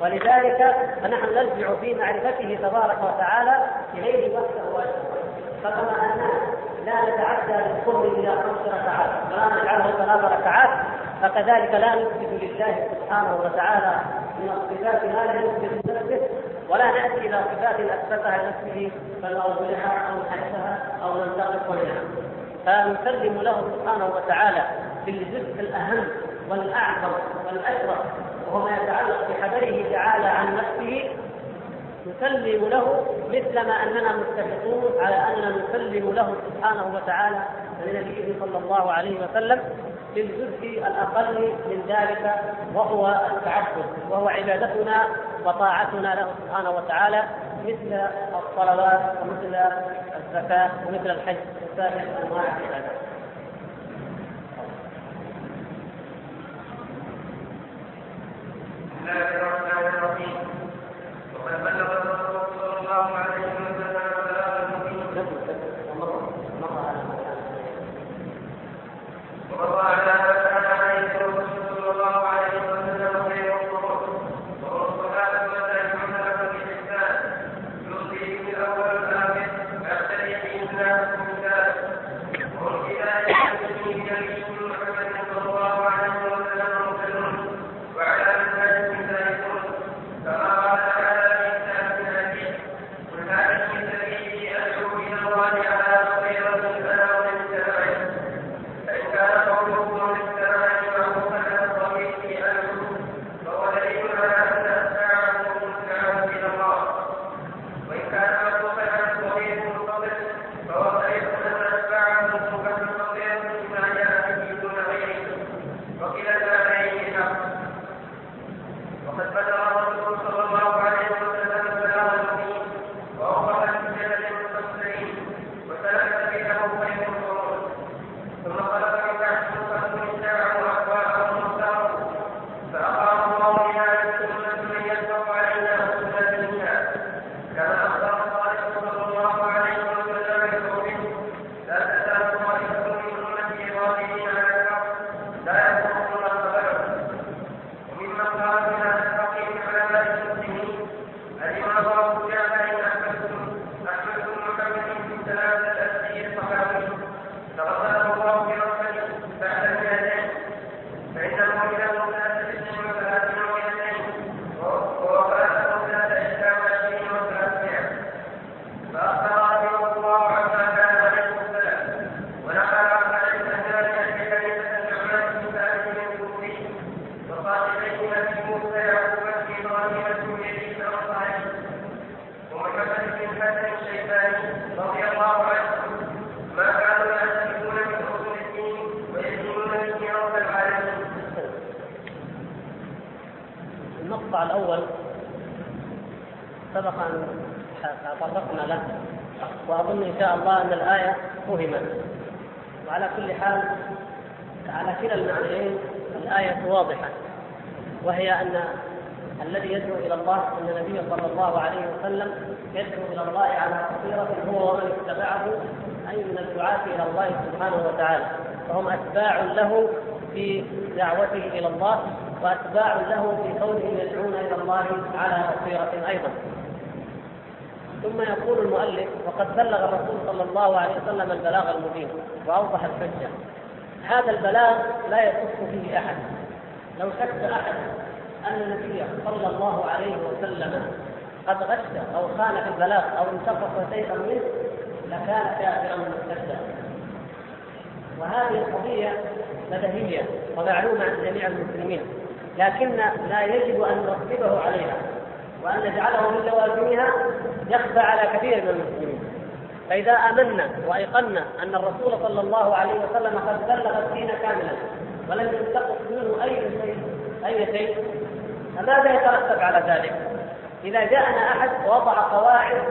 ولذلك فنحن نرجع في معرفته تبارك وتعالى إليه وحده وحده فكما اننا لا نتعدى بالقرب إلى خمس ركعات ولا نجعله ثلاث ركعات فكذلك لا نثبت لله سبحانه وتعالى من الصفات ما لا يثبت لنفسه ولا نأتي إلى صفات اثبتها لنفسه فنوضحها أو نحسها أو ننتقص منها فنسلم له سبحانه وتعالى في الجزء الأهم والأعظم والاشرف وهو ما يتعلق بحذره تعالى عن نفسه. نسلم له مثل ما أننا متفقون على أننا نسلم له سبحانه وتعالى لنبيه صلى الله عليه وسلم. في الجزء الأقل من ذلك وهو التعبد وهو عبادتنا وطاعتنا له سبحانه وتعالى مثل الصلوات ومثل الزكاة ومثل الحج وسائر أنواع العبادات. بسم الله الرحمن الرحيم وقد وهي أن الذي يدعو إلى الله أن النبي صلى الله عليه وسلم يدعو إلى الله على بصيرة هو ومن اتبعه أي من الدعاة إلى الله سبحانه وتعالى. فهم أتباع له في دعوته إلى الله وأتباع له في كونهم يدعون إلى الله على بصيرة أيضا. ثم يقول المؤلف وقد بلغ الرسول صلى الله عليه وسلم البلاغ المبين وأوضح الحجة. هذا البلاغ لا يصح فيه أحد. لو شك أحد أن النبي صلى الله عليه وسلم قد غش أو خان في البلاغ أو انتقص شيئا منه لكان كافرا مرتدا وهذه القضية بديهية ومعلومة عند جميع المسلمين لكن لا يجب أن نرتبه عليها وأن نجعله من لوازمها يخفى على كثير من المسلمين. فإذا آمنا وأيقنا أن الرسول صلى الله عليه وسلم قد بلغ الدين كاملا ولم ينتقص منه أي شيء أي شيء. فماذا يترتب على ذلك؟ إذا جاءنا أحد ووضع قواعد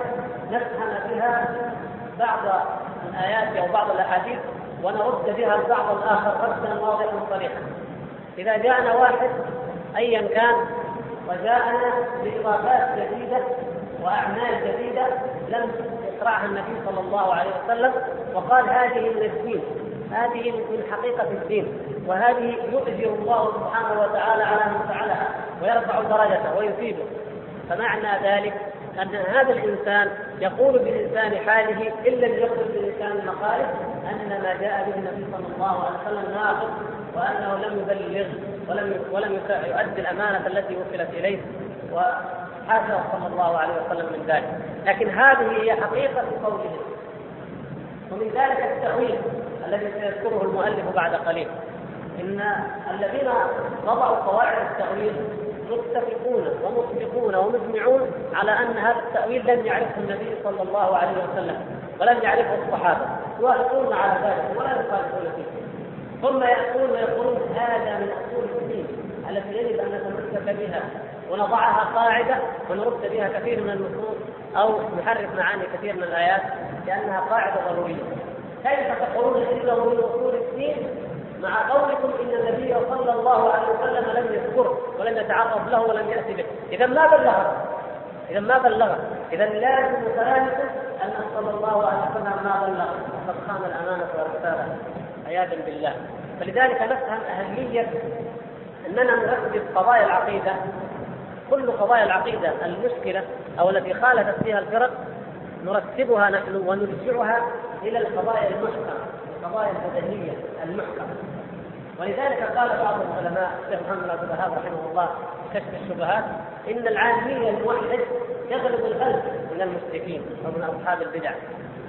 نفهم بها بعض الآيات أو بعض الأحاديث ونرد بها البعض الآخر ردا واضحا صريحا. إذا جاءنا واحد أيا كان وجاءنا بإضافات جديدة وأعمال جديدة لم يشرعها النبي صلى الله عليه وسلم وقال هذه من الدين. هذه من حقيقة الدين وهذه يؤجر الله سبحانه وتعالى على من فعلها ويرفع درجته ويثيبه. فمعنى ذلك أن هذا الإنسان يقول بلسان حاله إن لم يقل بلسان مقاله أن ما جاء به النبي صلى الله عليه وسلم ناقص وأنه لم يبلغ ولم ولم يؤدي الأمانة التي وكلت إليه وحاشاه صلى الله عليه وسلم من ذلك. لكن هذه هي حقيقة قوله. ومن ذلك التأويل. الذي سيذكره المؤلف بعد قليل. إن الذين وضعوا قواعد التأويل متفقون ومطبقون ومجمعون على أن هذا التأويل لم يعرفه النبي صلى الله عليه وسلم ولم يعرفه الصحابة. يوافقون على ذلك ولا يخالفون فيه. ثم يأتون ويقولون هذا من أصول الدين التي يجب أن نتمسك بها ونضعها قاعدة ونرد بها كثير من النصوص أو نحرف معاني كثير من الآيات لأنها قاعدة ضرورية. كيف تقولون إنه من أصول الدين؟ مع قولكم إن النبي صلى الله عليه وسلم لم يذكره ولم يتعرض له ولم يأتي به، إذا ما بلغ؟ إذا ما بلغ. إذا لازم كلامكم أن صلى الله عليه وسلم ما بلغ. فقد خان الأمانة والرسالة. عياذا بالله. فلذلك نفهم أهمية أننا نركز قضايا العقيدة. كل قضايا العقيدة المشكلة أو التي خالفت فيها الفرق نرتبها نحن ونرجعها إلى القضايا المحكمة القضايا البدنية المحكمة. ولذلك قال بعض العلماء الشيخ محمد عبد الوهاب رحمه الله كشف الشبهات إن العامي الموحد يغلب الغلب من المشركين أو من أصحاب البدع.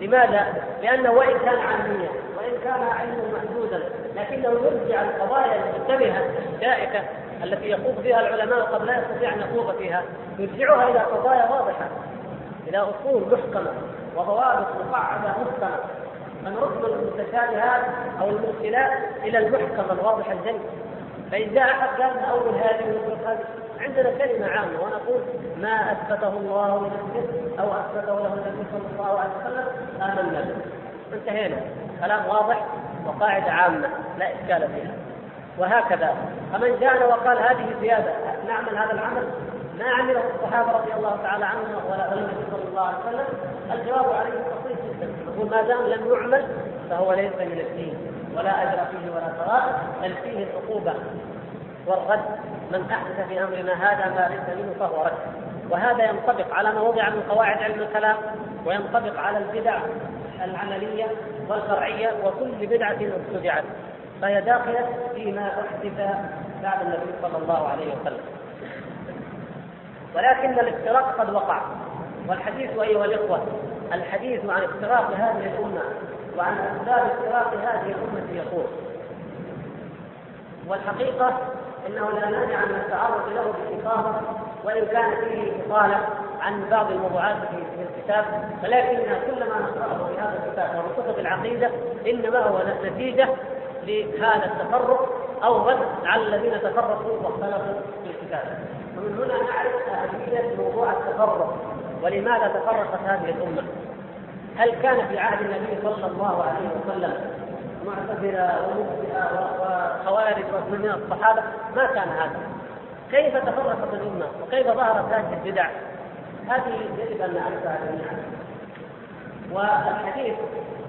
لماذا؟ لأنه وإن كان عاميا وإن كان علمه محدودا لكنه يرجع القضايا المشتبهه الشائكة التي يخوض فيها العلماء قد لا يستطيع أن يخوض فيها يرجعها إلى قضايا واضحة. إلى أصول محكمة وضوابط مقعدة محكمة. فنرد المتشابهات أو المشكلات إلى المحكم الواضح الجلي فإن جاء أحد قال أول هذه ونترك هذه عندنا كلمة عامة ونقول ما أثبته الله لنفسه أو أثبته له النبي صلى الله عليه وسلم آمنا به. انتهينا. كلام واضح وقاعدة عامة لا إشكال فيها. وهكذا. فمن جاءنا وقال هذه زيادة نعمل هذا العمل؟ ما عمله الصحابه رضي الله تعالى عنهم ولا النبي صلى الله عليه وسلم الجواب عليه بسيط جدا. يقول ما دام لم يعمل فهو ليس من الدين ولا أجر فيه ولا ثواب بل فيه العقوبة والرد. من أحدث في أمرنا هذا ما ليس منه فهو رد. وهذا ينطبق على ما وضع من قواعد علم الكلام وينطبق على البدع العملية والفرعيه وكل بدعة ابتدعت. فهي داخلة فيما أحدث بعد النبي صلى الله عليه وسلم. ولكن الافتراق قد وقع. والحديث أيها الإخوة الحديث عن افتراق هذه الأمة وعن أسباب افتراق هذه الأمة يقول والحقيقة إنه لا مانع من التعرض له باستفاضه وإن كان فيه إطالة عن بعض الموضوعات في الكتاب ولكن كل ما نقرأه في هذا الكتاب ومن كتب العقيدة إنما هو نتيجة لهذا التفرق أو رد على الذين تفرقوا واختلفوا في الكتاب. ومن هنا نعرف اهميه موضوع التفرق. ولماذا تفرقت هذه الأمة؟ هل كان في عهد النبي صلى الله عليه وسلم معتزلة ومبتدئة وخوارج من الصحابة؟ ما كان هذا. كيف تفرقت الأمة؟ وكيف ظهرت هذه البدع؟ هذه يجب أن نعرفها جميعا. والحديث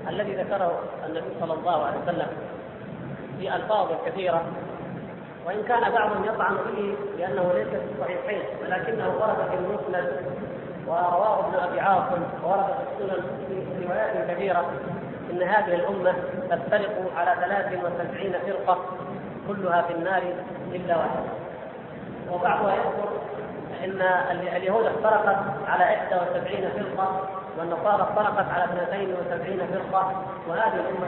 الذي ذكره النبي صلى الله عليه وسلم في ألفاظ كثيرة وإن كان بعضهم يطعن فيه لأنه ليس في الصحيحين ولكنه ورد في المسند ورواه ابن أبي عاصم وورد في السنن في روايات كثيرة إن هذه الأمة تفترق على 73 فرقة كلها في النار إلا واحدة. وبعضها يذكر إن اليهود افترقت على 71 فرقة والنصارى افترقت على 72 فرقة وهذه الأمة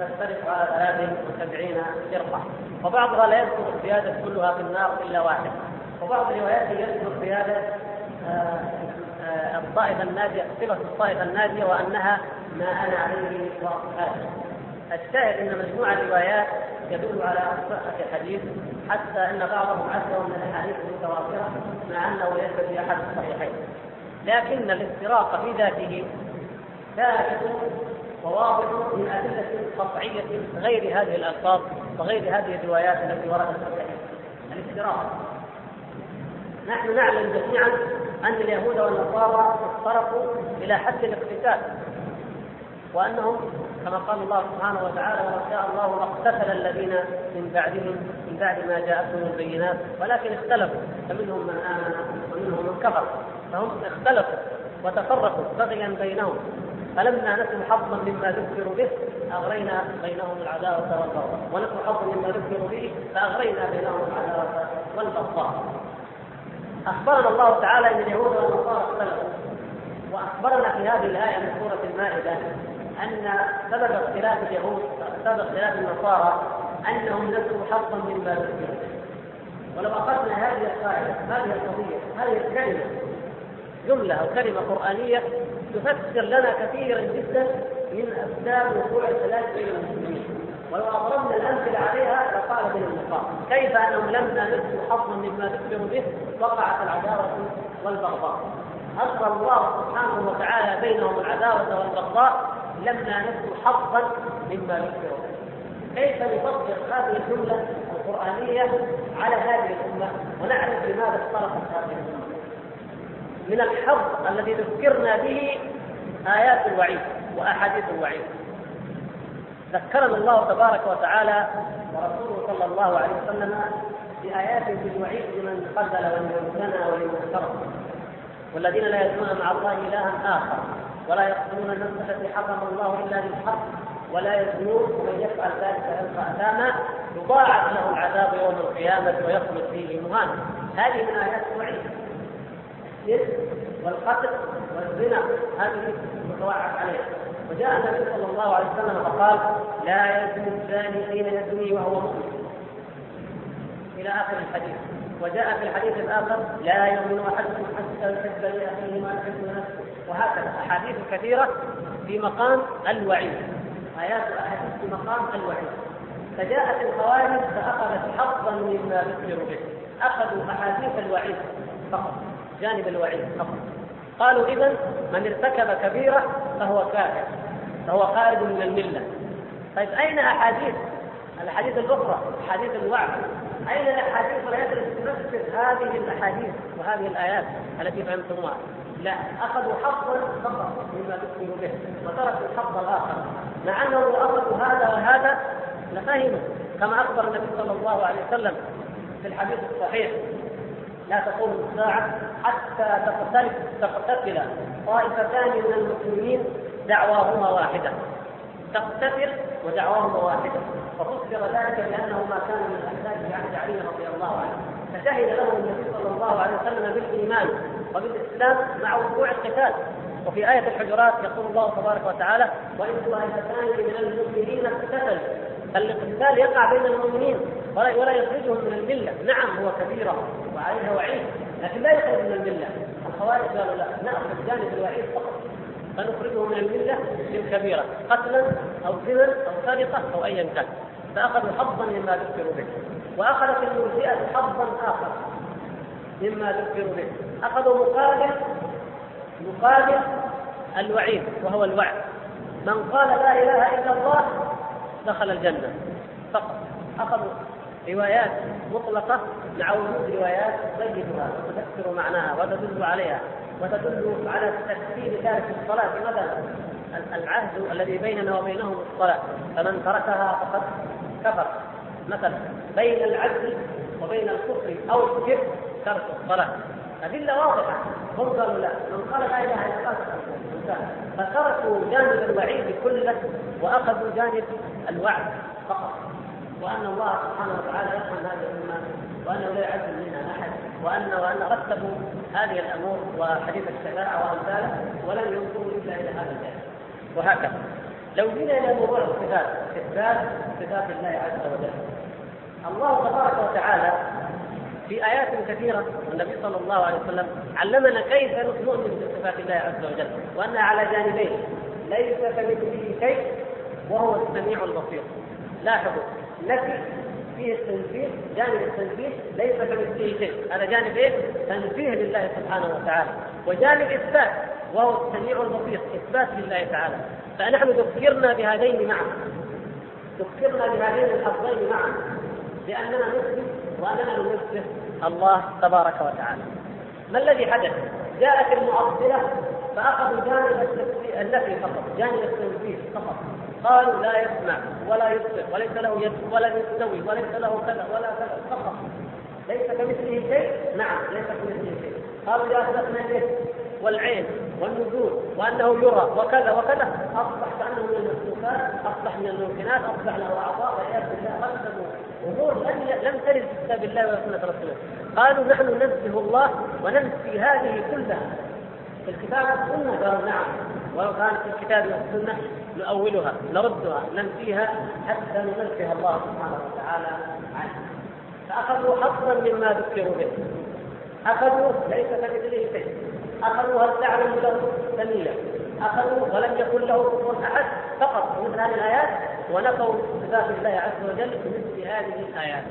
تفترق على 73 فرقة. وبعضها لا يذكر الزيادة كلها في النار إلا واحد وبعض الروايات يذكر زياده آه، آه، الطائفة الناجية صفة الطائفة الناجية وأنها ما أنا عليه واصحابي الشاهد أن مجموع الروايات يدل على صحه الحديث حتى أن بعضهم عده من الأحاديث المتواترة مع أنه ليس في أحد الصحيحين. لكن الافتراق في ذاته ثابت وواضح من أدلة قطعية غير هذه الألفاظ وغير هذه الروايات التي وردت في الحديث الافتراق. نحن نعلم جميعا أن اليهود والنصارى افترقوا إلى حد الاقتتال وأنهم كما قال الله سبحانه وتعالى ولو شاء الله لاقتتل الذين من بعدهم من بعد ما جاءتهم البينات ولكن اختلفوا فمنهم من آمن ومنهم من كفر. فهم اختلفوا وتفرقوا بغيا بينهم. فلما نسوا حظا مما ذكروا به؟ أغرينا بينهم العداوة والبغضاء. ونسوا حظا مما ذكروا به؟ فأغرينا بينهم العداوة والبغضاء. أخبرنا الله تعالى أن اليهود والنصارى اختلفوا. وأخبرنا في هذه الآية من سورة المائدة أن سبب اختلاف اليهود سبب اختلاف النصارى أنهم نسوا حظا مما ذكروا ولو أخذنا هذه القاعده هذه القضية هذه الكلمة جملة أو كلمة قرآنية تفسر لنا كثيرا جدا من اسباب وقوع الخلاف بين المسلمين. ولو أضربنا الأمثلة عليها لقال بين النقاط كيف أنهم لما نسوا حظا مما ذكروا به؟ وقعت العداوة والبغضاء. أظهر الله سبحانه وتعالى بينهم العداوة والبغضاء لما نسوا حظا مما ذكروا كيف نطبق هذه الجملة القرآنية على هذه الأمة؟ ونعرف لماذا اختلفت هذه الأمة. من الحظ الذي ذكرنا به آيات الوعيد وأحاديث الوعيد. ذكرنا الله تبارك وتعالى ورسوله صلى الله عليه وسلم بآيات في الوعيد لمن قتل ومن زنى ولمن سرق والذين لا يدعون مع الله إلها آخر ولا يقتلون النفس التي حرم الله إلا بالحق ولا يزنون ومن يفعل ذلك يلقى أثاما يضاعف له العذاب يوم القيامة ويخلد فيه مهانا هذه من آيات الوعيد. والقتل والزنا هذه متوعد عليها. وجاء النبي صلى الله عليه وسلم فقال لا يزني الزاني حين يزني وهو مؤمن. إلى آخر الحديث. وجاء في الحديث الآخر لا يؤمن احدكم حتى يحب لأخيه ما يحب نفسه وهكذا أحاديث كثيرة في مقام الوعيد. آيات احاديث في مقام الوعيد. فجاءت الخوارج فأخذت حظا مما ذكروا به. أخذوا أحاديث الوعيد فقط. جانب الوعيد فقط. قالوا اذا من ارتكب كبيرة فهو كافر فهو خارج من الملة. طيب أين أحاديث؟ الأحاديث الأخرى أحاديث الوعد. أين الاحاديث التي تفسر هذه الأحاديث وهذه الآيات التي فهمتموها؟ لا أخذوا حظا فقط مما ذكروا به وتركوا الحظ الآخر مع أنه لو اخذوا هذا وهذا لفهموا كما أخبر النبي صلى الله عليه وسلم في الحديث الصحيح. لا تقوم الساعة حتى تقتتل تقتتل طائفتان من المسلمين دعواهما واحدة. تقتتل ودعواهما واحدة. ففسر ذلك بأنه ما كان من الأحداث في عهد علي رضي الله عنه. فشهد له النبي صلى الله عليه وسلم بالإيمان وبالإسلام مع وقوع القتال. وفي آية الحجرات يقول الله تبارك وتعالى وإن طائفتان من المؤمنين اقتتلوا الاقتتال يقع بين المؤمنين ولا يخرجهم من الملة، نعم هو كبيره وعليها وعيد، لكن لا يخرج من الملة، الخوارج قالوا لا ناخذ جانب الوعيد فقط. فنخرجه من الملة بالكبيره، قتلا أو زنا أو سرقة أو ايا كان، فأخذوا حظا مما ذكروا به، وأخذت المرجئه حظا آخر مما ذكروا به، أخذوا مقابل مقابل الوعيد وهو الوعد. من قال لا إله إلا الله دخل الجنة. فقط. أخذوا روايات مطلقة مع وجود روايات تبينها وتفسر معناها وتدل عليها وتدل على تفسير ذلك الصلاة. مثلا العهد الذي بيننا وبينهم الصلاة. فمن تركها فقد كفر. مثلا بين العدل وبين الكفر أو الشرك ترك الصلاة. أدلة واضحة. هم قالوا لا. من قال لا إله إلا الله فتركوا جانب الوعيد كله وأخذوا جانب الوعد فقط. وأن الله سبحانه وتعالى يرحم هذه الأمة وأنه لا يعز منها أحد. وأن وأن رتبوا هذه الأمور وحديث الشفاعة وأمثاله ولم ينظروا إلا إلى هذا الجانب. وهكذا. لو جينا إلى موضوع الصفات. إثبات صفات الله عز وجل. الله تبارك وتعالى في آيات كثيرة النبي صلى الله عليه وسلم علمنا كيف نؤمن بصفات الله عز وجل وأنها على جانبين ليس كمثله شيء وهو السميع البصير. لاحظوا نفي فيه التنزيه جانب التنزيه ليس كمثله شيء هذا جانب إيه؟ تنزيه لله سبحانه وتعالى. وجانب إثبات وهو السميع البصير إثبات لله تعالى. فنحن ذكرنا بهذين معا ذكرنا بهذين الحظين معا لأننا نثبت واننا ننزه الله تبارك وتعالى. ما الذي حدث؟ جاءت المعطله فأخذوا جانب النفي فقط جانب التنزيه فقط. قالوا لا يسمع ولا يبصر وليس له يد ولا يستوي وليس له كذا ولا كذا فقط. ليس كمثله شيء؟ نعم ليس كمثله شيء. قالوا إذا اثبتنا اليد والعين والنزول وأنه يرى وكذا وكذا. اصبح كانه من المسلوكات اصبح من الممكنات اصبح له أعضاء والعياذ بالله قدموا امور لم ترد في كتاب الله وسنه رسوله. قالوا نحن ننزه الله وننفي هذه كلها. في الكتاب والسنة؟ قالوا نعم. ولو كانت في الكتاب والسنة نؤولها نردها ننفيها حتى ننزه الله سبحانه وتعالى عنها فأخذوا حظا مما ذكروا به. أخذوا ليس كمثله شيء. اخذوا هل تعلم له سميا أخذوا ولم يكن له كفر أحد فقط مثل هذه الآيات ونفوا صفات الله عز وجل بمثل هذه الآيات.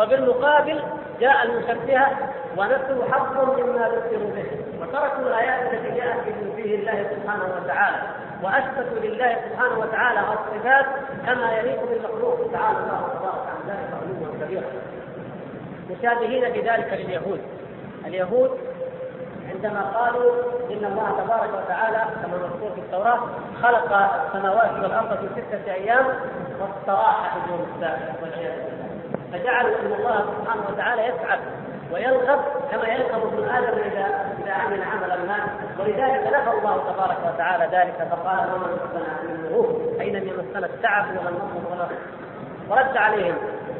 وبالمقابل جاء المشبهه ونفوا حظا مما ذكروا به وتركوا الآيات التي جاءت في الله سبحانه وتعالى واثبتوا لله سبحانه وتعالى الصفات كما يليق بالمخلوق تعالى الله تبارك عن ذلك علوا كبيرا مشابهين بذلك لليهود اليهود عندما قالوا إن الله تبارك وتعالى كما مذكور في التوراة خلق السماوات والأرض في ستة أيام واستراح في اليوم السابع والعياذ بالله. فجعلوا أن الله سبحانه وتعالى يسعد ويرغب كما يرغب ابن آدم إذا إذا عمل عملا ما. ولذلك نفى الله تبارك وتعالى ذلك فقال وما مسنا من لغوب أين يمسنا التعب ولا النصر ولا ورد عليهم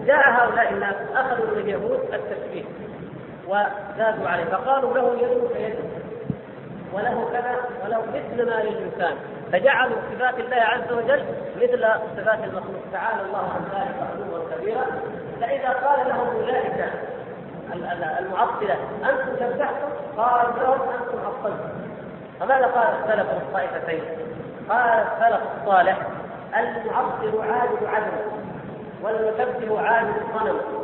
جاء هؤلاء الناس أخذوا من اليهود التشبيه. وزادوا عليه. فقالوا له يد كيده وله كذا وله مثل ما للانسان فجعلوا صفات الله عز وجل مثل صفات المخلوق. تعالى الله عن ذلك علوا كبيرا. فإذا قال لهم أولئك المعطلة أنتم شبهتم قال لهم أنتم عطلتم. فماذا قال السلف الطائفتين؟ قال السلف الصالح المعطل عابد عدم والمشبه عابد صنم.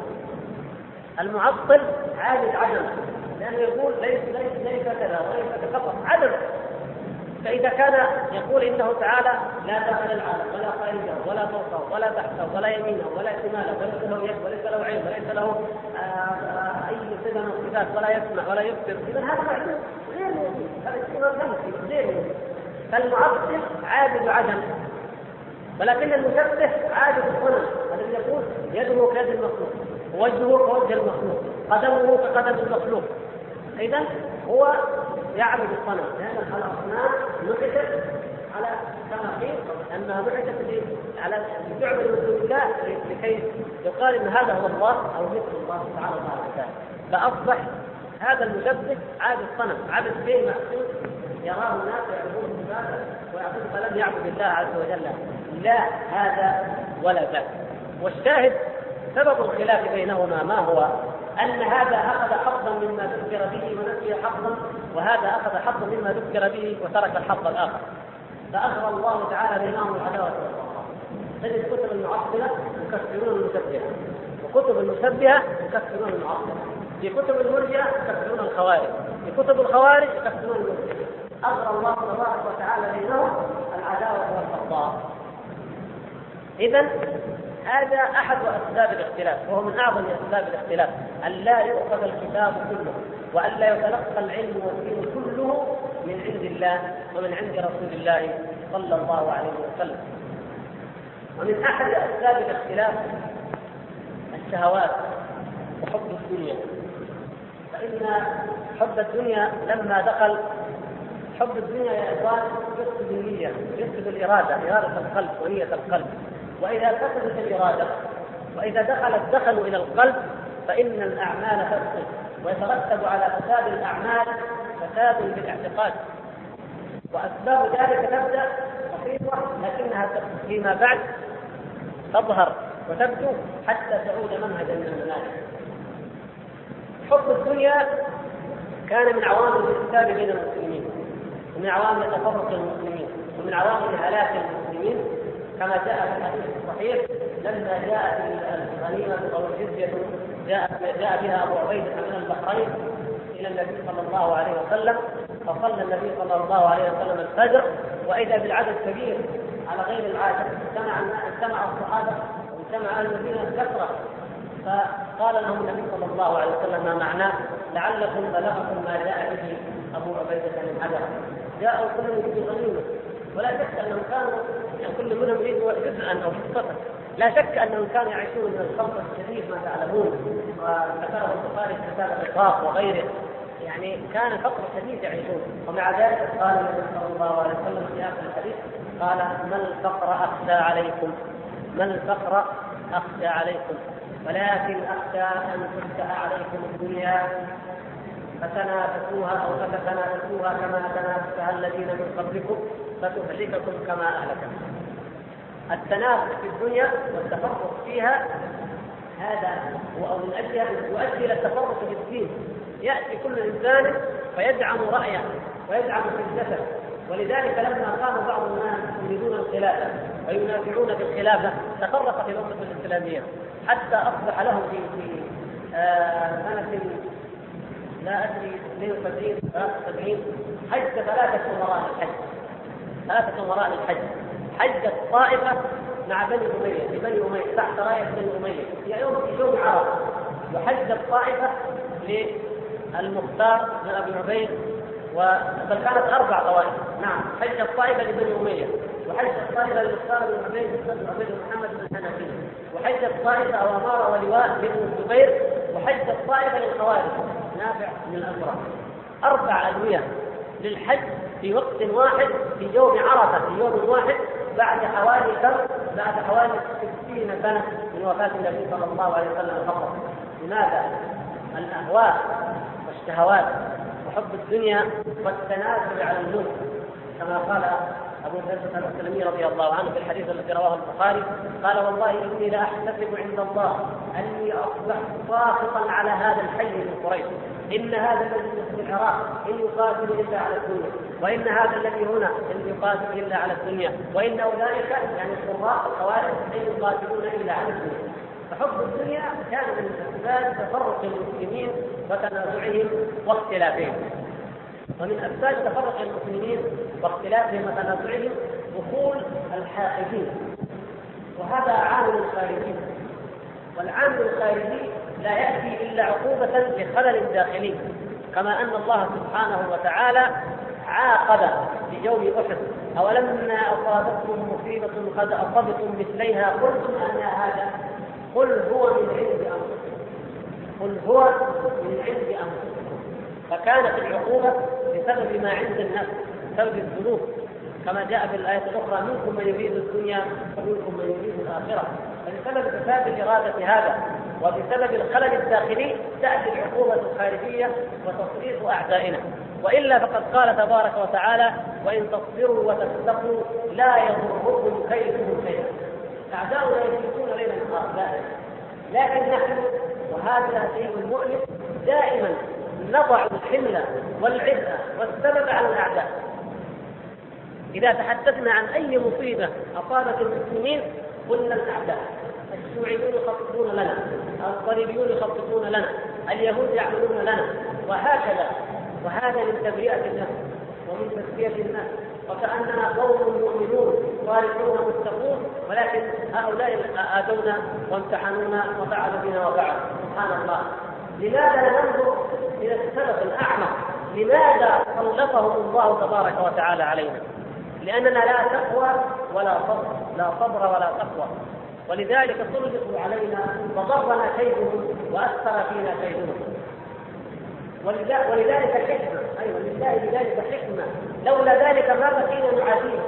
المعطل عابد عدم لأنه يقول ليس ليس ليس كذا وليس كذا فقط. عدم فإذا كان يقول إنه تعالى لا داخل العالم ولا خارجه ولا فوقه ولا تحته ولا يمينه ولا شماله وليس له يد وليس له عين وليس له آه أي صفة من الصفات ولا يسمع ولا يبصر. إذا هذا معلوم غير موجود هذا شيء غير موجود فالمعطل عابد عدم ولكن المشبه عابد الصنم الذي يقول يده كيد المخلوق. وجهه كوجه المخلوق. قدمه كقدم المخلوق. إذا هو يعبد الصنم. لأن الأصنام نحتت على كما قيل انها نحتت على تعبد من دون الله لكي يقال إن هذا هو الله أو مثل الله تعالى الله تعالى فأصبح هذا المشبه عابد الصنم. عابد شيء محسوس يراه الناس يعبدون صفاته ويعبد فلم يعبد الله عز وجل. لا هذا ولا ذاك والشاهد سبب الخلاف بينهما ما هو؟ أن هذا أخذ حظا مما ذكر به ونسي حظا وهذا أخذ حظا مما ذكر به وترك الحظ الآخر. فأغرى الله تعالى بينهم العداوة تجد كتب المعطلة يكفرون المشبهة وكتب المشبهة يكفرون المعطلة في كتب المرجئة يكفرون الخوارج. في كتب الخوارج يكفرون المرجئة أغرى الله تبارك وتعالى بينهم العداوة والبغضاء إذا هذا أحد أسباب الاختلاف وهو من أعظم أسباب الاختلاف أن لا يؤخذ الكتاب كله وأن لا يتلقى العلم والدين كله من عند الله ومن عند رسول الله صلى الله عليه وسلم. ومن أحد أسباب الاختلاف الشهوات وحب الدنيا. فإن حب الدنيا لما دخل حب الدنيا يا إخوان يفسد النية يفسد الإرادة إرادة القلب ونية القلب. وإذا فسدت الإرادة وإذا دخل الدخل إلى القلب فإن الأعمال تفسد ويترتب على فساد الأعمال فساد في الاعتقاد. وأسباب ذلك تبدأ بسيطه لكنها فيما بعد تظهر وتبدو حتى تعود منهجا من المناهج. حب الدنيا كان من عوامل الفساد بين المسلمين ومن عوامل تفرق المسلمين ومن عوامل هلاك المسلمين. كما جاء في الحديث الصحيح لما جاءت الغنيمة أو الجزيه جاء جاء بها أبو عبيدة من البحرين إلى النبي صلى الله عليه وسلم فصلى النبي صلى الله عليه وسلم الفجر وإذا بالعدد كبير على غير العادة اجتمع اجتمع الصحابة واجتمع أهل المدينة كثرة. فقال لهم النبي صلى الله عليه وسلم ما معناه؟ لعلكم بلغكم ما جاء به أبو عبيدة من حجر. جاءوا كلهم يريدون غنيمه ولا شك أنهم كانوا يعني كل منهم يريد جزءا أو حصه لا شك أنهم كانوا يعيشون من الخمر الشديد ما تعلمون. وذكره البخاري في كتاب الرقاق وغيره. يعني كان فقر شديد يعيشون. ومع ذلك قال النبي صلى الله عليه وسلم في آخر الحديث قال ما الفقر أخشى عليكم؟ ما الفقر أخشى عليكم؟ ولكن أخشى أن تفتح عليكم الدنيا فتنافسوها أو فتتنافسوها كما تنافسها الذين من قبلكم فتهلككم كما اهلكتكم التنافس في الدنيا والتفرق فيها هذا أو من اجلها يؤدي إلى التفرق في الدين. يأتي كل إنسان فيدعم رأيه ويدعم فكرته ولذلك لما قام بعض الناس يريدون الخلافه وينازعون في الخلافه تفرقت الأمة الإسلامية. حتى أصبح لهم في في آه سنه لا أدري 72 73 حج ثلاثة امراء للحج ثلاثة امراء للحج حجت طائفة مع بني أمية لبني أمية تحت راية بني أمية. في يوم يوم عرفة. وحجت طائفه للمختار بن أبي عبيد بل كانت أربع طوائف. نعم حجت طائفه لبني أمية. وحجت طائفه للمختار بن عبيد بن عبيد محمد بن حنفي وحجت طائفه أو اماره ولواء لابن الزبير. وحجت طائفه للخوارج. نافع بن الازرق أربع أدوية للحج في وقت واحد في يوم عرفة في يوم واحد بعد حوالي كم؟ بعد حوالي 60 سنة من وفاة النبي صلى الله عليه وسلم فقط. لماذا؟ الأهواء والشهوات وحب الدنيا والتنازل على الملك كما قال أبو هريره السلمي رضي الله عنه في الحديث الذي رواه البخاري قال والله إني لأحتسب عند الله أني أصبحت ساخطا على هذا الحي من قريش إن هذا الذي في العراق إن يقاتل إلا على الدنيا. وإن هذا الذي هنا إن يقاتل إلا على الدنيا. وإن أولئك يعني القراء الخوارج أن يقاتلون إلا على الدنيا. فحب الدنيا كان من اسباب تفرق المسلمين وتنازعهم واختلافهم. ومن أسباب تفرق المسلمين واختلافهم وتنازعهم دخول الحاقدين وهذا عامل خارجي والعامل الخارجي لا يأتي إلا عقوبة لخلل داخلي كما أن الله سبحانه وتعالى عاقب في يوم أحد. اولما أصابتكم مصيبة قد أصبتم مثليها؟ قلتم أن هذا قل هو من عند أنفسكم. قل هو من عند أنفسكم. فكانت العقوبة بسبب ما عند الناس بسبب الذنوب. كما جاء في الآية الأخرى منكم من يريد الدنيا ومنكم من يريد الآخرة. فبسبب فساد إرادة هذا وبسبب الخلل الداخلي تأتي العقوبة الخارجية وتصريف أعدائنا. وإلا فقد قال تبارك وتعالى وإن تصبروا وتتقوا لا يضركم كيدهم شيئا. أعداؤنا يجلسون ليلا نهار لكن نحن وهذا شيء مؤلم دائما نضع الحمل والعبء والسبب على الأعداء. إذا تحدثنا عن أي مصيبة أصابت المسلمين قلنا الأعداء. الشيوعيون يخططون لنا الصليبيون يخططون لنا اليهود يعملون لنا وهكذا. وهذا من تبرئة النفس ومن تزكية النفس. وكأننا قوم مؤمنون صالحون متقون ولكن هؤلاء آذونا وامتحنونا وفعلوا بنا وفعلوا سبحان الله. لماذا ننظر إلى السبب الأعمق لماذا سلطهم الله تبارك وتعالى علينا؟ لأننا لا تقوى ولا صبر لا صبر ولا تقوى. ولذلك سلطوا علينا فضرنا كيدهم وأثر فينا كيدهم ولذلك حكمة. أيوة لله لذلك حكمة. لولا ذلك ما بقينا نعاديه.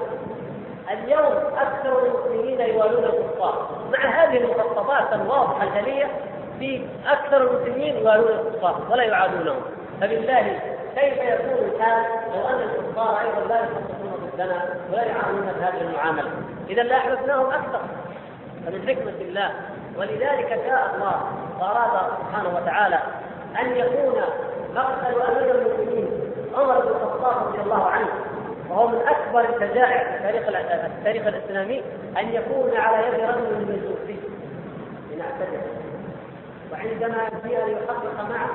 اليوم أكثر المسلمين يوالون الكفار. مع هذه المخططات الواضحة الجلية في أكثر المسلمين يوالون الكفار ولا يعادونهم. فبالله كيف يكون الحال؟ لو أن الكفار أيضا لا يخططون ضدنا ولا يعاملون بهذه المعاملة. إذا لأحببناهم أكثر. فمن حكمة الله ولذلك جاء الله وأراد سبحانه وتعالى أن يكون مقتل أمير المسلمين عمر بن الخطاب رضي الله عنه وهو من أكبر الفجائع في تاريخ التاريخ الإسلامي أن يكون على يد رجل من الجوفي لنعتذر. وعندما جاء ليحقق معه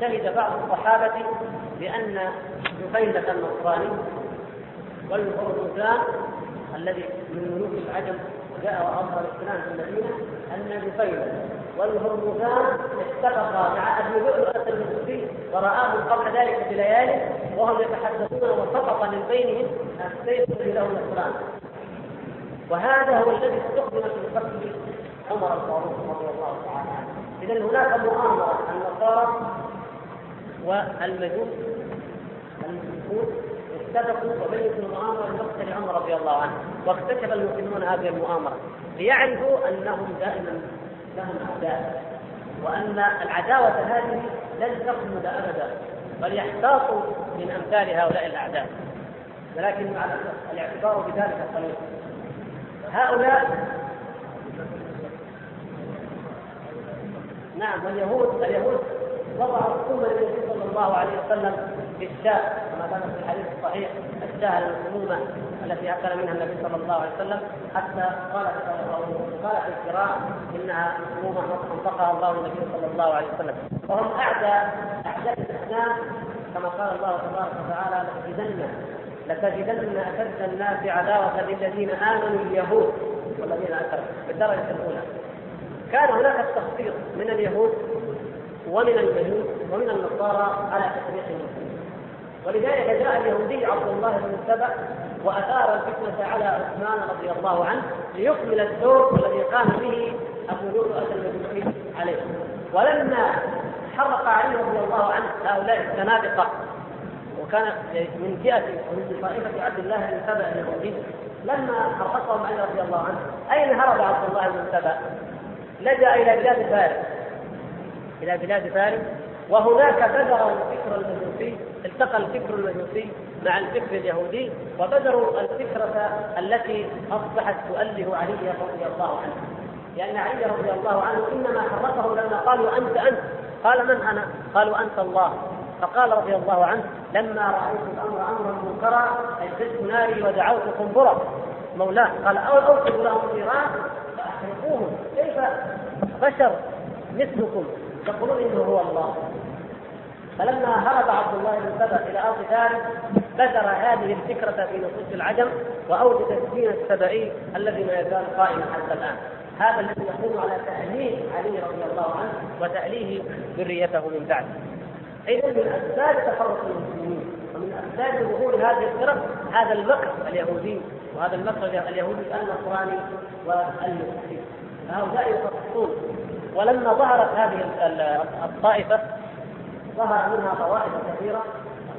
شهد بعض الصحابة بأن جفينة النصراني والهرمزان الذي من ملوك العجم جاء واظهر الإسلام في المدينة أن نفيلا والهرمزان اتفقا مع أبي لؤلؤه المجوسي ورآه قبل ذلك بليالي وهم يتحدثون وسقط من بينهم السيف الذي له الاسلام وهذا هو الذي استخدم في قتل عمر الفاروق رضي الله تعالى عنه. اذا هناك مؤامرة النصارى والمجوس المشركون اتفقوا وبيتوا المؤامرة لمقتل عمر رضي الله عنه واكتشف المسلمون هذه المؤامرة ليعرفوا أنهم دائما لهم أعداء وأن العداوة هذه لن تخلد ابدا بل يحتاطوا من أمثال هؤلاء الأعداء. ولكن الاعتبار بذلك قليل. هؤلاء نعم واليهود اليهود وضعوا السنة للنبي صلى الله عليه وسلم في الشاة كما كان في الحديث الصحيح الشاة المسمومه التي أكل منها النبي صلى الله عليه وسلم حتى قال قال في القراءة إنها مسمومه انطقها الله النبي صلى الله عليه وسلم. وهم أعدى أعداء الإسلام كما قال الله تبارك وتعالى لتجدن لتجدن أشد الناس عداوة للذين آمنوا اليهود والذين اكرموا بالدرجة الأولى. كان هناك التخطيط من اليهود ومن المجوس ومن النصارى على تفريق المسلمين. ولذلك جاء اليهودي عبد الله بن سبأ وأثار الفتنة على عثمان رضي الله عنه ليكمل الدور الذي قام به أبو لؤلؤه المجوسي عليه. ولما حرق علي رضي الله عنه هؤلاء الزنادقة وكان من جهة ومن طائفة عبد الله بن سبأ اليهودي لما حرقهم علي رضي الله عنه أين هرب عبد الله بن سبأ؟ لجأ إلى بلاد فارس. إلى بلاد فارس وهناك بذر الفكر المجوسي التقى الفكر المجوسي مع الفكر اليهودي وبذروا الفكرة التي أصبحت تؤله علي رضي الله عنه. لأن علي رضي الله عنه إنما حركه لما قالوا أنت أنت. قال من أنا؟ قالوا أنت الله. فقال رضي الله عنه لما رأيت الأمر أمرا منكرا أجدت ناري ودعوت قنبرة مولاه قال أوقد لهم النيران فأحرقوهم. كيف بشر مثلكم؟ يقولون إنه هو الله. فلما هرب عبد الله بن سبأ إلى أرض فارس بذر هذه الفكرة في نصوص العجم وأوجد الدين السبعي الذي ما يزال قائما حتى الآن. هذا الذي يقوم على تأليه علي رضي الله عنه وتأليه ذريته من بعد. إذا من أسباب تفرق المسلمين ومن أسباب ظهور هذه الفرق هذا المكر اليهودي وهذا المكر اليهودي النصراني والمسيحي. فهؤلاء يفرقون ولما ظهرت هذه الطائفة ظهر منها طوائف كثيرة.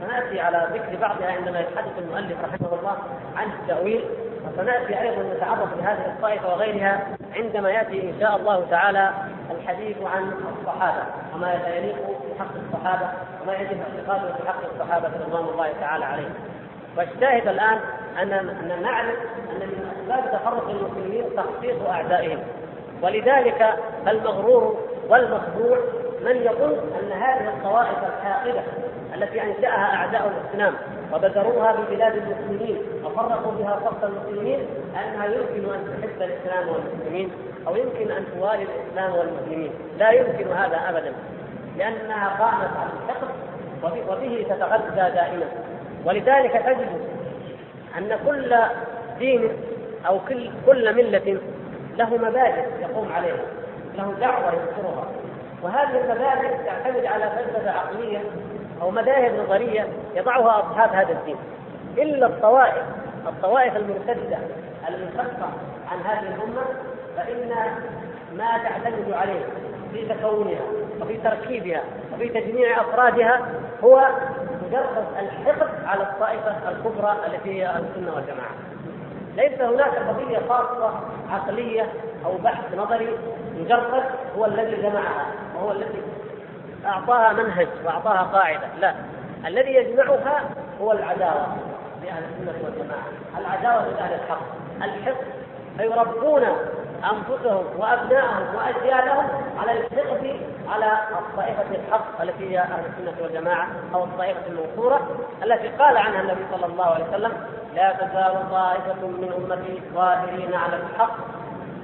سنأتي على ذكر بعضها عندما يتحدث المؤلف رحمه الله عن التأويل. وسنأتي أيضا نتعرف لهذه الطائفة وغيرها عندما يأتي إن شاء الله تعالى الحديث عن الصحابة. وما يليق في حق الصحابة وما يجب اعتقاده في حق الصحابة رضوان الله تعالى عليهم. والشاهد الآن أن أن نعرف أن من أسباب تفرق المسلمين تخطيط أعدائهم. ولذلك المغرور والمخدوع من يظن أن هذه الطوائف الحاقدة التي أنشأها أعداء الإسلام وبذروها ببلاد المسلمين وفرقوا بها صف المسلمين أنها يمكن أن تحب الإسلام والمسلمين أو يمكن أن توالي الإسلام والمسلمين. لا يمكن هذا ابدا لأنها قامت على الحقد وبه تتغذى دائما. ولذلك تجد أن كل دين أو كل كل ملة له مبادئ يقوم عليها له دعوة يذكرها. وهذه المبادئ تعتمد على فلسفة عقلية أو مذاهب نظرية يضعها أصحاب هذا الدين. إلا الطوائف الطوائف المرتدة المنفكه عن هذه الأمة فإن ما تعتمد عليه في تكونها وفي تركيبها وفي تجميع أفرادها هو مجرد الحقد على الطائفة الكبرى التي هي السنة والجماعة. ليس هناك قضية خاصة عقلية أو بحث نظري مجرد هو الذي جمعها وهو الذي أعطاها منهج وأعطاها قاعدة. لا الذي يجمعها هو العداوة لأهل السنة والجماعة. العداوة لأهل الحق. الحق فيربون أنفسهم وأبنائهم واجيالهم على الحقد على الطائفة الحق التي هي أهل السنة والجماعة أو الطائفة المنصورة التي قال عنها النبي صلى الله عليه وسلم لا تزال طائفة من أمتي ظاهرين على الحق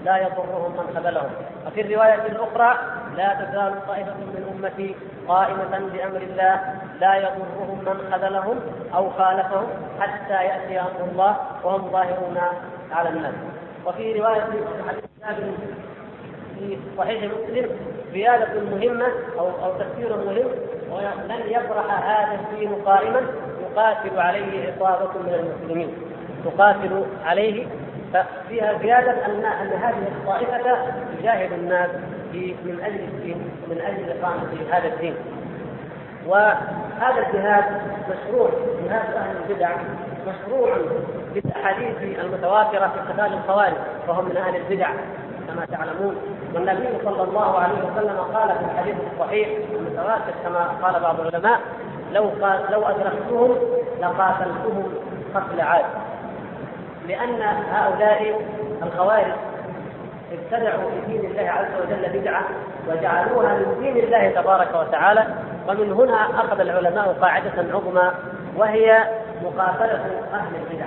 لا يضرهم من خذلهم. وفي الرواية الأخرى لا تزال طائفة من أمتي قائمة بأمر الله لا يضرهم من خذلهم أو خالفهم حتى يأتي أمر الله وهم ظاهرون على الناس. وفي رواية حديث في صحيح مسلم زيادة مهمة أو أو تفسير مهم ولن يبرح هذا الدين قائما يقاتل عليه عصابة من المسلمين. تقاتل عليه ففيها زيادة أن أن هذه الطائفة تجاهد الناس في من أجل الدين من أجل إقامة هذا الدين. وهذا الجهاد مشروع جهاد أهل البدع. مشروع بالأحاديث المتواترة في قتال الخوارج وهم من أهل البدع كما تعلمون. والنبي صلى الله عليه وسلم قال في الحديث الصحيح المتواتر كما قال بعض العلماء لو قال لو أدركتهم لقاتلتهم قتل عاد. لأن هؤلاء الخوارج ابتدعوا في دين الله عز وجل بدعة وجعلوها من دين الله تبارك وتعالى. ومن هنا أخذ العلماء قاعدة عظمى وهي مقاتله أهل البدع.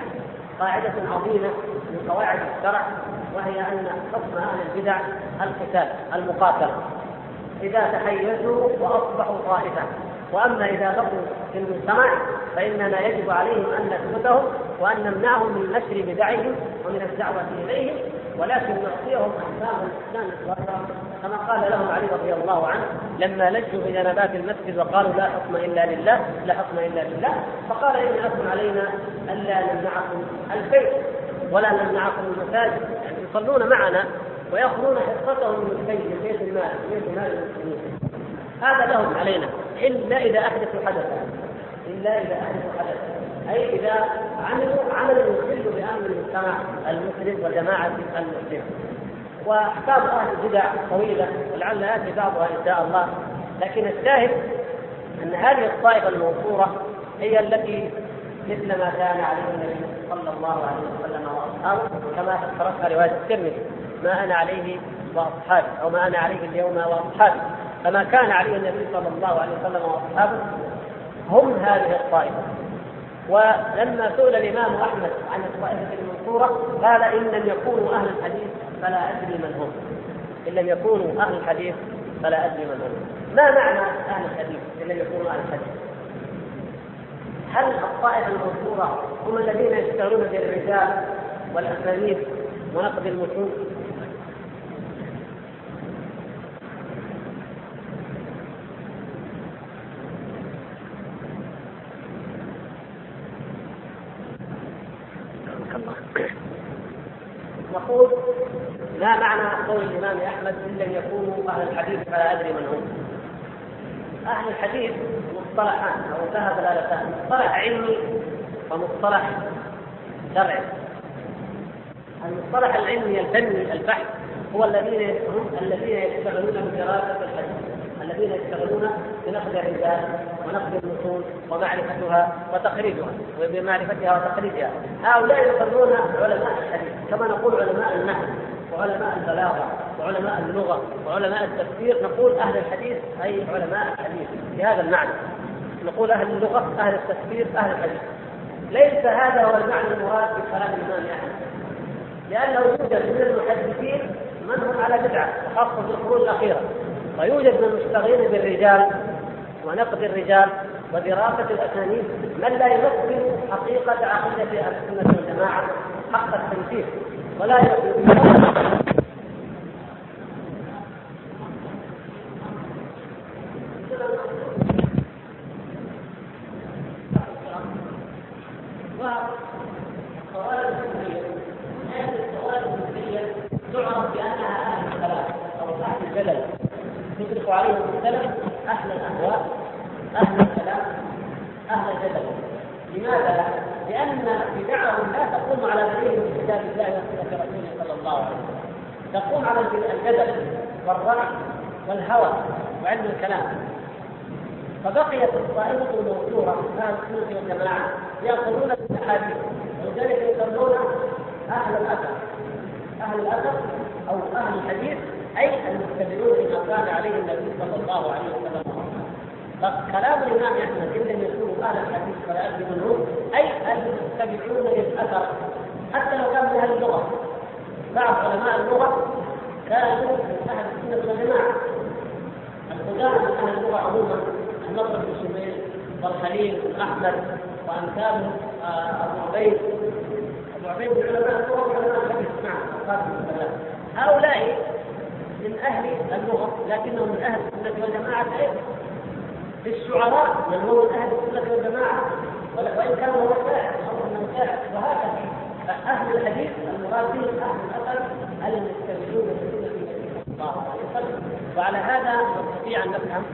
قاعدة عظيمة من قواعد الشرع وهي أن حكم أهل البدع القتال المقاتلة. إذا تحيزوا وأصبحوا طائفة. وأما إذا بقوا في المجتمع فإننا يجب عليهم أن نثبتهم وأن نمنعهم من نشر بدعهم ومن الدعوة إليهم. ولكن نعطيهم أحكام الإسلام كما قال لهم علي رضي الله عنه لما لجوا في جنبات المسجد وقالوا لا حكم إلا لله لا حكم إلا لله فقال إن لكم علينا ألا نمنعكم البيت ولا نمنعكم المساجد. يعني يصلون معنا ويأخذون حصتهم من البيت من بيت المال بيت مال المسلمين. هذا لهم علينا. إلا إذا أحدثوا حدثا. إلا إذا أحدثوا حدثا. أي إذا عملوا عملا يخل بامن المجتمع المسلم وجماعة المسلمين وأحكام أهل البدع طويلة ولعل يأتي بعضها إن شاء الله. لكن الشاهد أن هذه الطائفة المنصورة هي التي مثل ما كان عليه النبي صلى الله عليه وسلم وأصحابه كما ذكرتها رواية الترمذي ما أنا عليه وأصحابي أو ما أنا عليه اليوم وأصحابي. فما كان عليه النبي صلى الله عليه وسلم وأصحابه هم هذه الطائفة. ولما سئل الإمام أحمد عن الطائفة المنصورة قال إن لم يكونوا أهل الحديث فلا أدري من هم. إن لم يكونوا أهل الحديث فلا أدري من هم. ما معنى أهل الحديث إن لم يكونوا أهل الحديث؟ هل الطائفة المنصورة هم الذين يشتغلون بالرجال والأسانيد ونقد المتون نقول ما معنى قول الإمام أحمد إن لم يكونوا أهل الحديث فلا أدري من هم. أهل الحديث مصطلحان أو لها دلالتان مصطلح علمي ومصطلح شرعي. المصطلح العلمي الفني البحث هو الذين هم الذين يشتغلون بدراسة الحديث الذين يشتغلون بنقد الرجال ونقد النصوص ومعرفتها وتخريجها وبمعرفتها وتخريجها هؤلاء يسمون علماء الحديث كما نقول علماء النحو وعلماء البلاغة وعلماء اللغة وعلماء التفسير نقول أهل الحديث أي علماء الحديث بهذا المعنى. نقول أهل اللغة أهل التفسير أهل الحديث. ليس هذا هو المعنى المراد في كلام الإمام أحمد. لأنه يوجد من المحدثين من هم على بدعة خاصه في القرون الأخيرة. ويوجد من المشتغلين بالرجال ونقد الرجال ودراسة الأسانيد من لا يمثل حقيقة عقيدة أهل السنة والجماعة حق التنفيذ. ولا يمثل والقواعد الفقهية هذه القواعد الفقهية تعرف بأنها أهل الكلام أو أهل الجدل يطلق عليهم السلف أهل الاهواء أهل الكلام أهل الجدل لماذا؟ لأن بدعهم لا تقوم على دليل من كتاب الله وسنه رسوله صلى الله عليه وسلم تقوم على الجدل والرأي والهوى وعلم الكلام. فبقيت الطائفة الموثورة أهل السنة والجماعة يأخذون بالأحاديث ولذلك يسمون أهل الأثر. أهل الأثر أو أهل الحديث أي المتبعون لما كان عليه النبي صلى الله عليه وسلم. فكلام الإمام أحمد إن لم يكونوا أهل الحديث فلا منهم أي المتبعون للأثر. حتى لو كان من أهل اللغة. بعض علماء اللغة كانوا من أهل السنة والجماعه القدامى من أهل اللغة عموما النصر بن شميل والخليل بن احمد وامثال آه، أبو عبيد. أبو عبيد من علماء اللغة وعلماء الحديث نعم هؤلاء من أهل اللغة لكنهم من أهل السنة والجماعة أيضا. الشعراء من هو من أهل السنة والجماعة وان كان هو شاعر أو انه شاعر وهكذا. أهل الحديث المراد بهم أهل الأثر المستمعون الله عليه وسلم. وعلى هذا نستطيع أن نفهم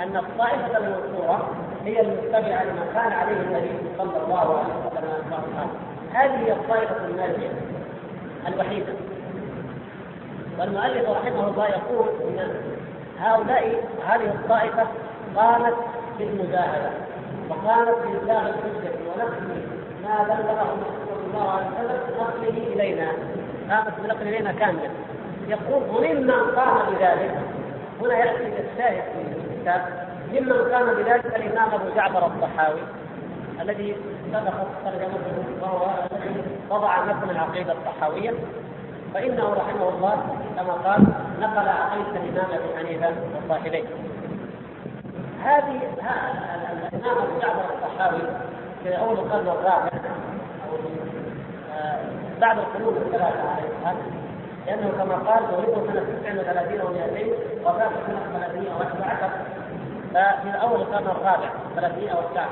أن الطائفة المنصورة هي المتبعة لما كان عليه النبي صلى الله عليه وسلم. هذه هي الطائفة الناجية الوحيدة. والمؤلف رحمه الله يقول إن هؤلاء هذه الطائفة قامت بالمجاهدة وقامت بإبلاغ الحجة ونقل ما بلغه صلى الله عليه وسلم نقله إلينا. قامت بنقل إلينا كاملا. يقول وممن قام بذلك. هنا يأتي الشاهد في الكتاب. ممن قام بذلك الإمام أبو جعفر الطحاوي الذي سبقت ترجمته وهو الذي وضع متن العقيدة الطحاوية. فإنه رحمه الله كما قال نقل عقيدة الإمام أبي حنيفة وصاحبيه هذه الإمام أبو جعفر الطحاوي في أول القرن الرابع أو آه، بعد القرون الصلاه لأنه كما قال ولده سنة 39 و200 وفاته سنة 311 ففي اول القرن الرابع 319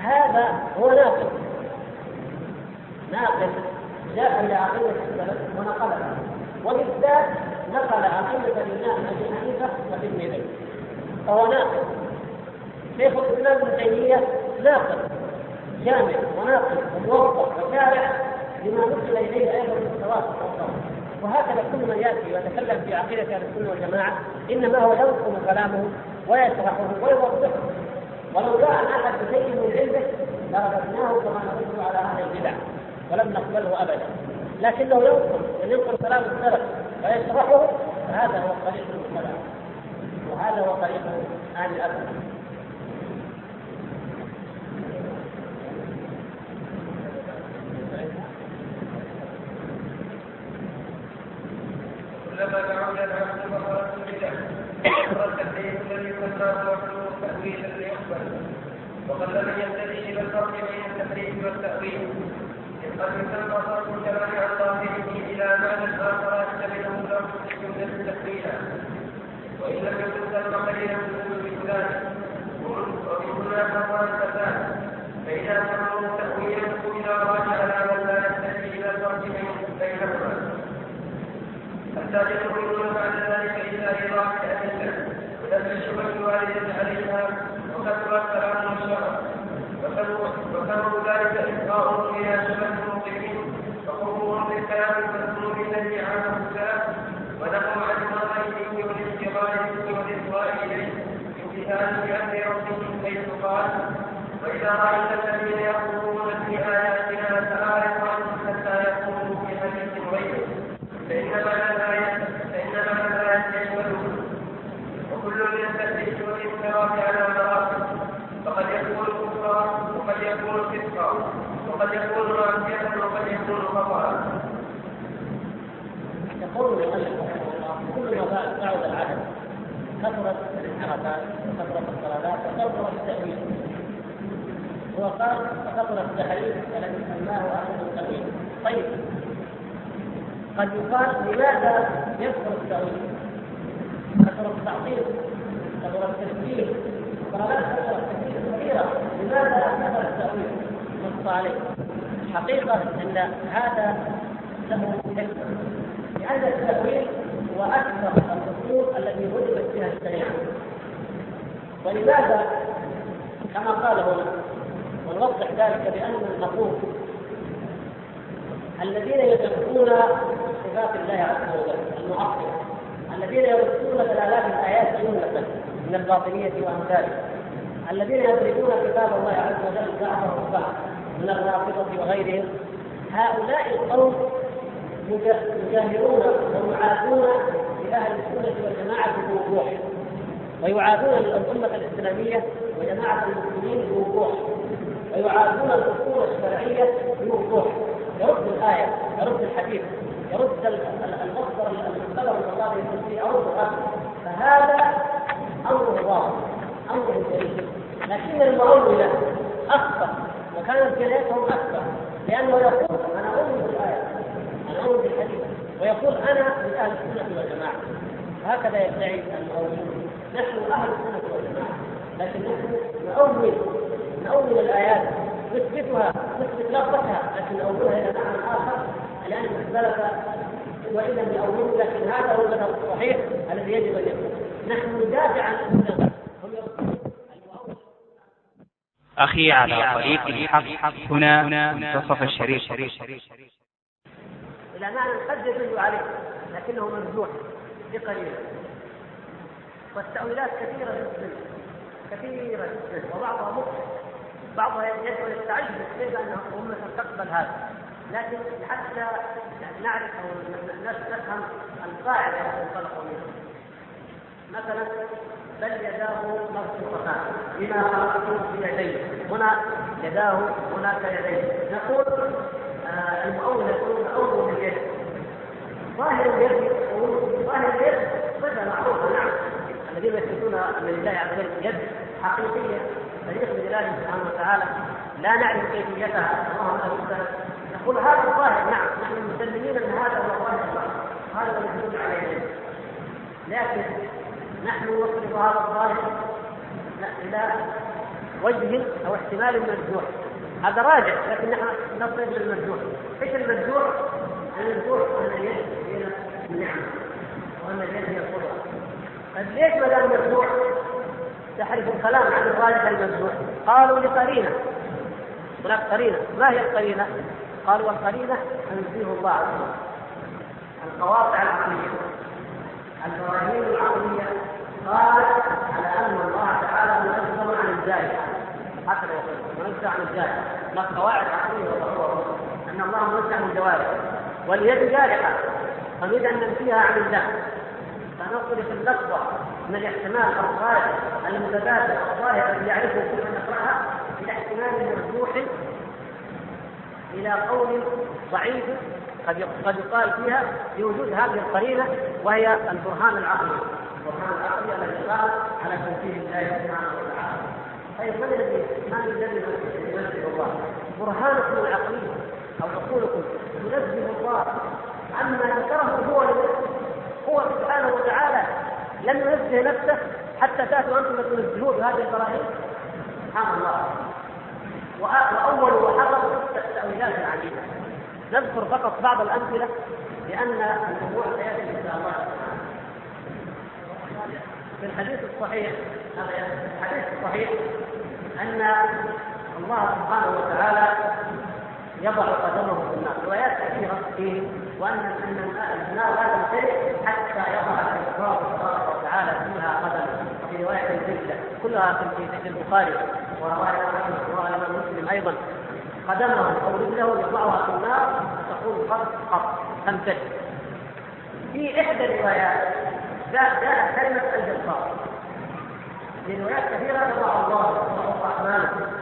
هذا هو ناقل ناقل جاء لعقيده السلف ونقلها. وبالذات نقل عقيدة الإمام أبي حنيفة وابن فهو ناقل شيخ الإسلام ابن تيمية ناقل جامع وناقل وموضح وشارع لما نقل إليه أيضا من التواصل وهكذا كل من يأتي ويتكلم في عقيدة أهل السنة والجماعة إنما هو ينقل كلامه ويشرحه ويوضحه. ولو جاء أحد بشيء من علمه لرددناه كما نرد على أهل البدع ولم نقبله ابدا. لكنه ينقل ينقل كلام السلف ويشرحه فهذا هو طريق السلف وهذا هو طريق أهل الاثر وحده تأويلا ليقبل وقل من ينتهي إلى الفرق بين التحريف والتأويل إذ قد يسمى صرف الكلام عن ظاهره إلى معنى اخر يحتمله له الجملة تحويلا وإن لم يكن ثم قليلا من ذلك ومن هنا فهو الفساد فإذا سمعوا تأويلا إذا راجع من لا ينتهي إلى الفرق بينهما حتى يدخلون بعد ذلك إلى إضافة أدلة ولم الشبه الواردة عليها وكثرت كلام الشرع وكانوا ذلك إفقاء إلى شبه الموقفين وقربهم بالكلام المذكور الذي عانه السلف ونحو عن الغيب والاشتغال به والإصغاء إليه. امتثالا بأمر ربهم حيث قال وإذا رأيت الذين يقولون في آياتنا فأعرض عنهم حتى يقولوا في حديث غيره فإن معنى الآية فإن معنى الآية يشمله وكل من التثبيت والانحراف على مراتب فقد يكون كفرا وقد يكون فسقا وقد يكون معصية وقد يكون خطأ يقول المؤلف رحمه الله كل ما بعد العدد وكثرت الضلالات وكثرت التأويل هو قال كثر التحريف الذي سماه أهل التأويل طيب قد يقال لماذا يكثر التأويل؟ كثر التعطيل كثر التشبيه ضلالات كثر التشبيه كثيرة لماذا كثر التأويل؟ نص عليه حقيقة أن هذا له حكمة لأن التأويل هو أكثر الأصول التي وجدت فيها الشريعة ولماذا كما قال هنا ونوضح ذلك بأن نقول الذين يدركون صفات الله عز وجل المعطلة الذين يدركون دلالات الآيات جملة من الباطنية وأمثالها الذين يدركون كتاب الله عز وجل ضعفه الصح من الرافضة وغيرهم هؤلاء القوم يجاهرون ويعادون لأهل السنة والجماعة بوضوح. ويعادون الأمة الإسلامية وجماعة المسلمين بوضوح. ويعادون الأصول الشرعية بوضوح. يرد الآية يرد الحديث يرد المصدر المختبر من الله فيه يرد فهذا أمر واضح أمر جليل لكن المؤولة أخطأ وكانت جريتهم أكثر لأنه يقول أنا أؤمن بالآية أنا أؤمن بالحديث. ويقول أنا من أهل السنة والجماعة. هكذا يدعي المؤولون نحن السنة والجماعة. لكن نحن نؤول نؤول الآيات. نثبتها نثبت لفظتها لكن نؤولها إلى معنى آخر. لأن اختلف وإذا بأول لكن هذا هو المذهب الصحيح الذي يجب أن يكون. نحن ندافع عن يقولون أخي على طريق الحق. هنا منتصف الشريف. إلى معنى قد يدل عليه لكنه مرجوح بقليل. والتأويلات كثيرة جدا كثيرة جدا وبعضها مخطئ بعضها يدعو يستعجل كيف أن أمة تقبل هذا. لكن حتى نعرف أو نفهم القاعدة التي انطلقوا منها. مثلا بل يداه مبسوطتان بما خلقته بيديه هنا يداه هناك يديه. نقول آه المؤول يقول اول اليد ظاهر اليد ظاهر اليد صفه معروفه نعم. الذين يثبتون ان لله عز وجل يد حقيقية تليق بجلاله سبحانه وتعالى لا نعرف كيفيتها. اللهم له نقول هذا الظاهر نعم نحن مسلمين أن هذا هو ظاهر الله هذا هو الذي يدل عليه. لكن نحن نصرف هذا الظاهر إلى وجه أو احتمال مرجوح. هذا راجع لكن نحن نصرف للمرجوح إيش المرجوح؟ المرجوح أن اليد هي النعمه وأن اليد هي القدره طيب ليش ما دام مرجوح تحرف الكلام عن الراجح المرجوح قالوا لقرينة. هناك قرينة. ما هي القرينة؟ قالوا والقرينه تنزيه الله عز وجل. القواطع العقلية. البراهين العقلية قالت على أن الله تعالى منزه عن الجاهل هكذا يقول منزه عن الجاهل ما قواعد عقليه أن الله منزه عن الجوارح واليد جارحة. فنريد أن ننفيها عن الله فنصرف اللفظة من الاحتمال الظاهر المتبادل الظاهر الذي يعرفه كل من يقرأها إلى احتمال مرجوح إلى قول ضعيف قد قد يقال فيها بوجود هذه القرينة وهي البرهان العقلي البرهان العقلي الذي قال على توحيد الله سبحانه وتعالى طيب من الذي من الذي ينزه الله؟ برهانكم العقلي أو عقولكم تنزه الله عما ذكره هو لنفسه هو سبحانه وتعالى لم ينزه نفسه حتى تأتوا أنتم تنزهوه بهذه البراهين سبحان الله. وأول وحصل التاويلات العديده نذكر فقط بعض الأمثلة لأن الموضوع سيأتي إن شاء الله. في الحديث الصحيح الحديث الصحيح أن الله سبحانه وتعالى يضع قدمه في النار روايات كثيرة فيه وأن أن النار لا تنتهي حتى يضع الله تبارك وتعالى فيها قدمه. وفي رواية الجلده كلها في البخاري وروايه الامام مسلم أيضا. قدمه أو رجله يضعها في النار تقول قط قط تنتهي في إحدى الروايات جاء جاء كلمة الجبار. في روايات كثيرة يضع الله الرحمن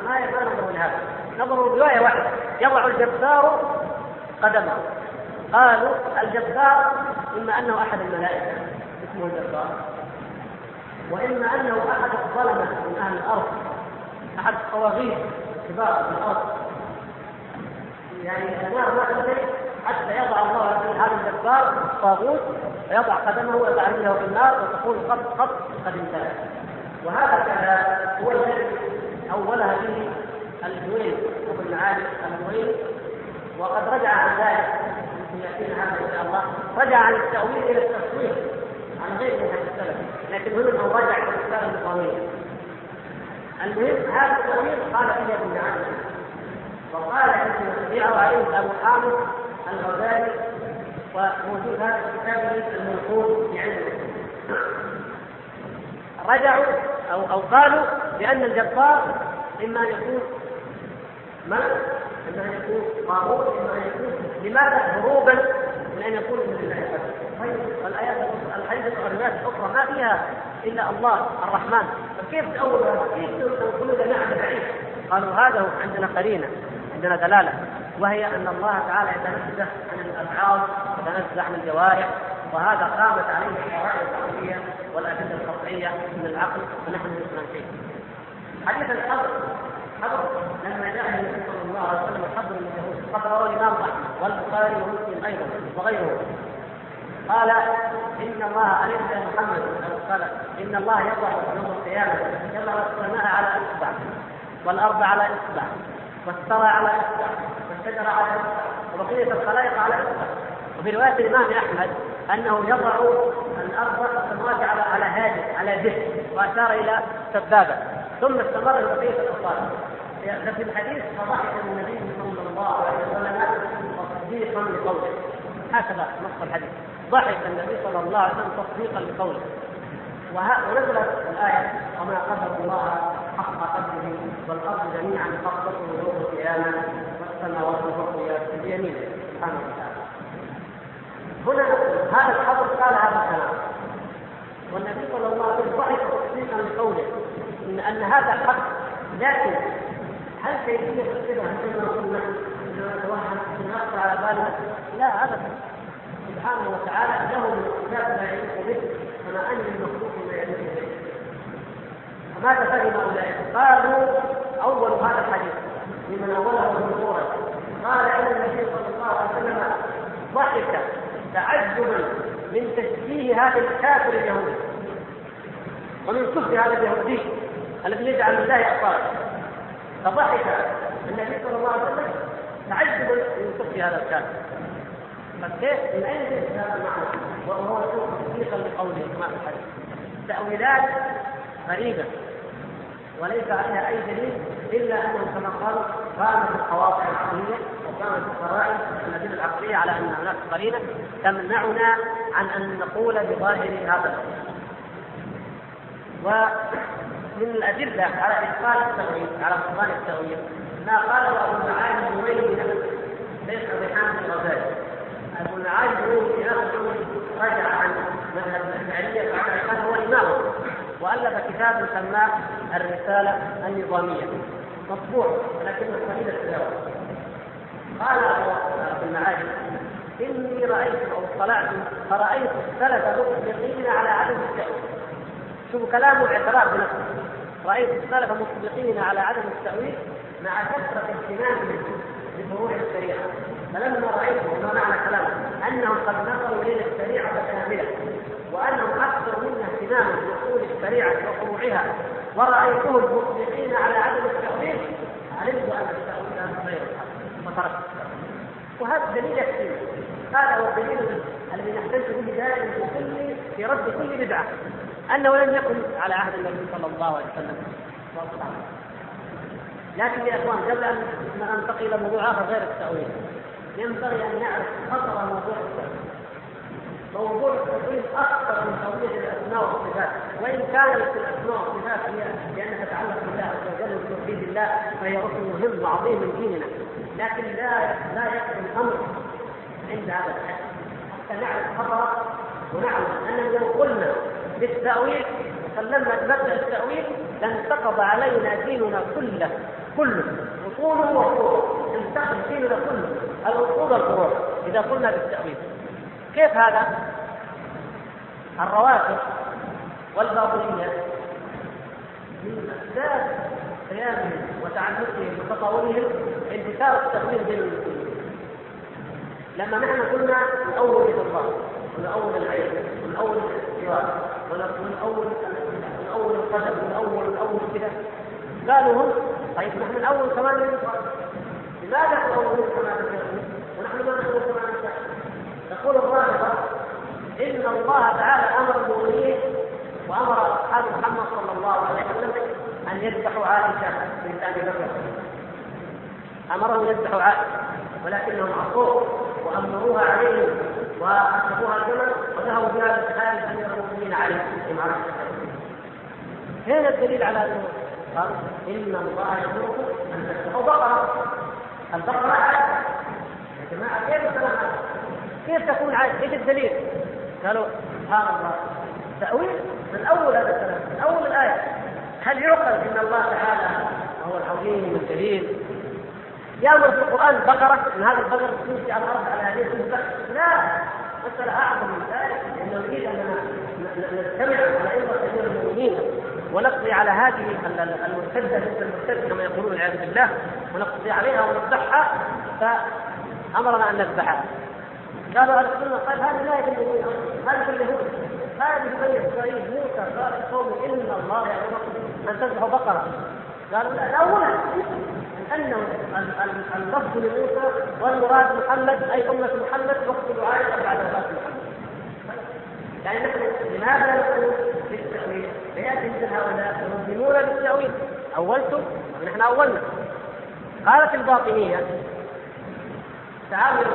ما ما نظر لهذا. نظروا رواية واحدة. يضع الجبار قدمه. قالوا الجبار إما أنه أحد الملائكة. اسمه الجبار. وإما أنه أحد الظلمة من أهل الأرض. أحد الطواغيت الكبار في الأرض. يعني النار ما تنتهي حتى يضع الله في هذا الجبار طاغوت ويضع قدمه ويضع رجله في النار وتقول قد قد قد انتهى. وهذا هو الذي أولها به الجويني ابو المعالي الجويني وقد رجع عن ذلك ياتينا هذا إن شاء الله رجع عن التأويل إلى التصوير عن غير من السلف. لكن هنا انه رجع إلى الرساله النظاميه المهم هذا التأويل قال فيه ابن معالي وقال انه تبيعه عليه أبو حامد الغزالي وموجود هذا في كتابه المنقول في علم رجعوا أو أو قالوا بأن الجبار اما ان يكون ملك إما أن يكون طاغوت إما أن يكون لماذا؟ هروبا من أن يكون من الله طيب الآيات الحديث الروايات الأخرى ما فيها إلا الله الرحمن. فكيف تأول كيف تقول نعم بعيد. قالوا هذا هو عندنا قرينة عندنا دلالة وهي أن الله تعالى يتنزه عن الالفاظ يتنزه عن الجوارح وهذا قامت عليه الشرائع العقليه والأدلة القطعيه من العقل ونحن نسمع شيء. حديث الحظر حظر لما جاء النبي صلى الله عليه وسلم الحظر من اليهود قد رواه الإمام أحمد والبخاري ومسلم أيضا وغيره. قال إن الله أليس يا محمد قال إن الله يضع يوم القيامة يضع السماء على إصبع والأرض على إصبع والثرى على إصبع والشجر على إصبع وبقية الخلائق على إصبع. وفي رواية الإمام أحمد انه يضع الأرض السماوات على على هادئ على جهة وأشار إلى سبابة. ثم استمر بقيه الأصابع. في الحديث فضحك النبي صلى الله عليه وسلم تصديقا لقوله. هكذا نص الحديث. ضحك النبي صلى الله عليه وسلم تصديقا لقوله. ونزلت الآية وما قدر الله حق قدره والأرض جميعا قبضته يوم القيامة والسماوات المطويات بيمينه. سبحانه وتعالى. هنا هذا الحظر قال هذا الكلام. والنبي صلى الله عليه وسلم ضحك تصديقا لقوله إن أن هذا حق لكن هل الصفة هل نقول نحن نتوهم نخطر على بالنا؟ لا أبدا. سبحانه وتعالى له من الصفات ما يليق به. كما ان المخلوق ما يليق به. فماذا فهم اولئك؟ قالوا أول هذا الحديث لمن أوله ظهورا قال إن النبي صلى الله عليه وسلم ضحك تعجبا من تشبيه هذا الكافر اليهودي. ومن كفر هذا اليهودي الذي يجعل لله اطفالا فضحك النبي صلى الله عليه وسلم تعجبا من كفر هذا الكافر فكيف من أين جئت هذا المعنى؟ وهو تصديقا لقوله كما في الحديث. تأويلات غريبة وليس عليها أي دليل إلا أنهم كما قالوا قامت القواطع العقلية وقامت القرائن الأدلة العقلية على أن هناك قرينة تمنعنا عن أن نقول بظاهر هذا الأمر. ومن الأدلة على إبطال التأويل على بطلان التأويل ما قاله أبو المعالي الجويني ليس بحامد الغزالي. أبو المعالي الجويني رجع عن مذهب الاشعريه فعلى كان هو امامه وألف كتاب سماه الرسالة النظامية. مطبوع ولكنه قليل التداول قال أبو المعالي إني رأيت أو اطلعت فرأيت السلف مطلقين على عدم التأويل. شوفوا كلامه اعتراف بنفسه. رأيت السلف مطلقين على عدم التأويل مع كثرة اهتمامهم بفروع الشريعة. فلما رأيت وما معنى كلامه أنهم قد نظروا إلى الشريعة كاملة وأنهم أكثر منا اهتماما باصول الشريعة وفروعها. ورأيتهم مطلقين على عدم التأويل علمت أن التأويل غير وتركت. وهذا دليل يكفي. هذا هو الدليل الذي نحتج به دائما في رد كل بدعة. أنه لم يكن على عهد النبي صلى الله عليه وسلم. لكن يا إخوان قبل أن ننتقل إلى موضوع آخر غير التأويل ينبغي أن نعرف خطر موضوع التأويل. موضوع التأويل اخطر من توضيح الأسماء والصفات. وإن كانت الأسماء والصفات هي لأنها تتعلق بالله عز وجل وبتوحيد الله فهي ركن مهم وعظيم من ديننا. لكن لا لا يكفي الأمر عند هذا الحد. حتى نعرف خطره ونعلم اننا لو قلنا بالتأويل وسلمنا بمبدأ التأويل لانتقض علينا ديننا كله كله أصوله وفروعه انتقض ديننا كله الأصول والفروع إذا قلنا بالتأويل كيف هذا؟ الرواتب والباطنية من اسباب قيامهم وتعلقهم وتطاولهم انتشار التأويل بين المسلمين. لما نحن قلنا يد الله ومن أول العين ومن أول الاستواء ومن أول من أول القدم من أول من أول كذا قالوا هم طيب نحن من أول كمان لماذا تقولون كما تكلمون ونحن ما نقول كما نشاء يقول الرافضه إن الله تعالى أمر المؤمنين وأمر أصحاب محمد صلى الله عليه وسلم أن يذبحوا عائشة بنت أبي بكر. أمرهم يذبحوا عائشة ولكنهم عصوه وأمروها عليهم واخذوها الجمل وذهبوا بها لاتخاذ امير المؤمنين عليه. معركه هنا الدليل على أنه قال إن الله يأمركم أن تذبحوا بقره البقرة عائشه يا جماعة كيف الكلام كيف تكون عائشه؟ إيش الدليل؟ قالوا سبحان الله. تأويل من أول هذا الكلام من أول الآية. هل يعقل أن الله تعالى هو العظيم الجليل؟ يأمر في القرآن بقرة أن هذه البقرة تمشي على الأرض على هذه لا مسألة أعظم من ذلك لأنه يريد أننا نجتمع على إمرة أمير المؤمنين ونقضي على هذه ال- ال- المرتدة مثل المرتد كما يقولون والعياذ بالله ونقضي عليها ونذبحها فأمرنا أن نذبحها. قالوا أهل السنة طيب هذه لا يدل هذه اليهود هذه بني إسرائيل موسى قال لقوم إن الله يأمركم أن تذبحوا بقرة. قالوا لا الاولى ال- اللفظ لموسى والمراد محمد أي أمة محمد وقت دعائها بعد وفاة محمد. يعني نحن لماذا نقول في التأويل؟ فيأتي مثل هؤلاء ينظمون بالتأويل أولتم؟ ونحن أولنا. قالت الباطنية تعالوا يا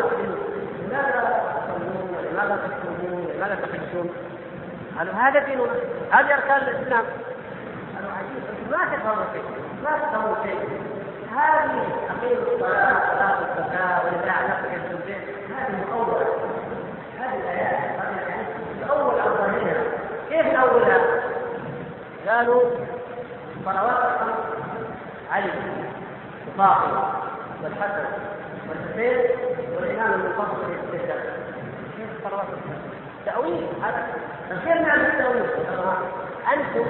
لماذا تصلون؟ ولماذا تصومون ولماذا تحجون؟ قالوا هذا ديننا هذه أركان الإسلام. قالوا عجيب ما تفهمون شيء؟ ما تفهمون شيء. هذه أقيم الصلاة صلاة الزكاة نفسك الزوجين هذه مؤولة. هذه الآيات الأول أولها كيف نأولها؟ قالوا صلوات علي وفاطمة والحسن والحسين والإمام في الاستهزاء كيف صلوات؟ تأويل هذا. كيف نعمل التأويل؟ أنتم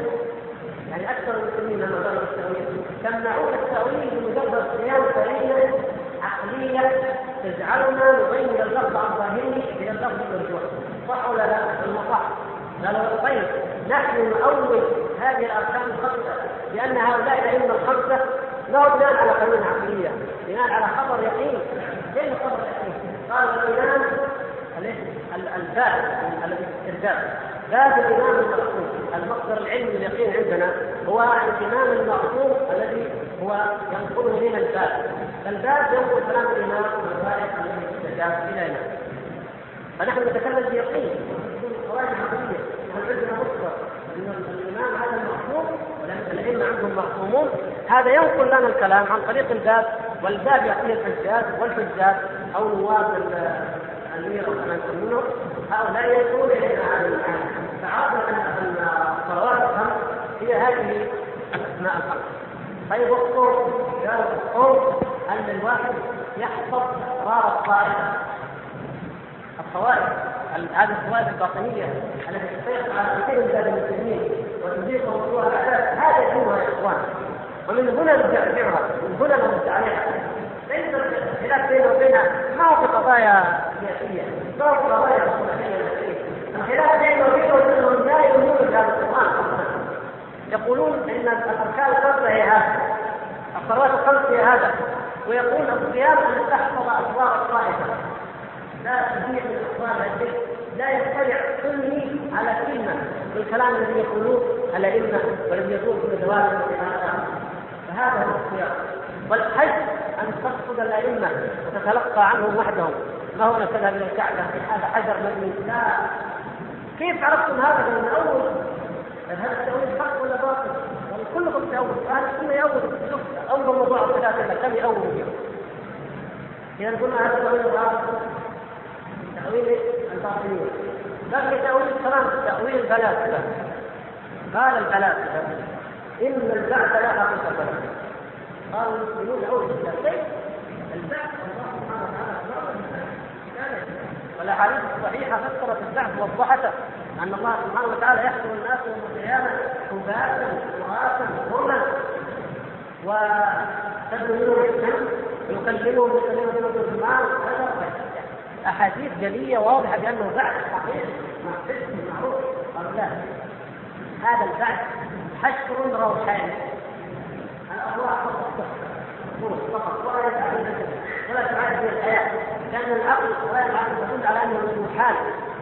يعني أكثر المسلمين لما قالوا التأويل تمنعون التأويل بمجرد قيام قرينة عقلية تجعلنا نغير اللفظ عن ظاهره إلى اللفظ المرجوح صح ولا لا؟ المصح. قالوا طيب نحن نؤول هذه الأركان الخمسة لأن هؤلاء الأئمة الخمسة لا بناء على قانون عقلية بناء على خبر يقين. كيف خبر يقين؟ قال الامام الباب الذي في باب الإمام المقصود. المصدر العلمي اليقين عندنا هو الإمام المقصود الذي هو ينقله لنا الباب. فالباب ينقل كلام الإمام والرائع الذي استجاب الينا فنحن نتكلم بيقين قواعد عقليه هل عندنا مصدر إن الإمام هذا ولكن الائمه عندهم معصومون هذا ينقل لنا الكلام عن طريق الباب والباب يعطيه الحجاج والحجاج أو نواب الأمير أو كما يسمونه. هؤلاء يقولون إلينا هذا ان الصلوات الخمس هي هذه الاسماء الخمس طيب والصوم قالوا الصوم ان الواحد يحفظ اسرار الطائفه الطوائف هذه الطوائف الباطنيه التي تسيطر على كثير من بلاد المسلمين وتزيد موضوع الاعداء هذا دينها يا اخوان ومن هنا نرجعها من هنا نرد عليها ليس الخلاف بينه وبينها ما هو في قضايا سياسيه ما هو في قضايا مصلحيه الخلاف بينه وبينه انهم لا يؤمنون بهذا القرآن. يقولون إن الأركان الخمسه هي هذا الصلوات الخمس هي هذا ويقول الصيام أن تحفظ اسرار الطائفة. لا تضيع من البيت لا يطلع سني على كلمه من الكلام الذي يقولوه الائمه والذي يقول في دوام فهذا هو الصيام. والحج أن تقصد الأئمة وتتلقى عنهم وحدهم. ما هو ان تذهب إلى الكعبة؟ هذا حجر مبني. لا. كيف عرفتم هذا؟ من اول هل التأويل حق ولا باطل؟ كلكم تأول أهل السنة يأول. شوف أول موضوع الثلاثة كم يأول؟ فيه إذا قلنا هذا التأويل باطل تأويل الباطنية بقي تأويل الكلام تأويل الفلاسفة قال الفلاسفة إن البعث لا حقيقة له قالوا المسلمون أول شيء البعث الله سبحانه وتعالى والأحاديث الصحيحة فسرت البعث ووضحته أن الله سبحانه وتعالى يحشر الناس يوم القيامة حباتا وراثا غرلا وتبدو منهم الشمس ويكلمهم بكلمه الرحمن أحاديث جلية واضحة بأنه بعث حقيقي معروف. قالوا لا. هذا البعث حشر روحاني. الأرواح فقط فقط لأن العقل ولا العقل تدل على أنه من المحال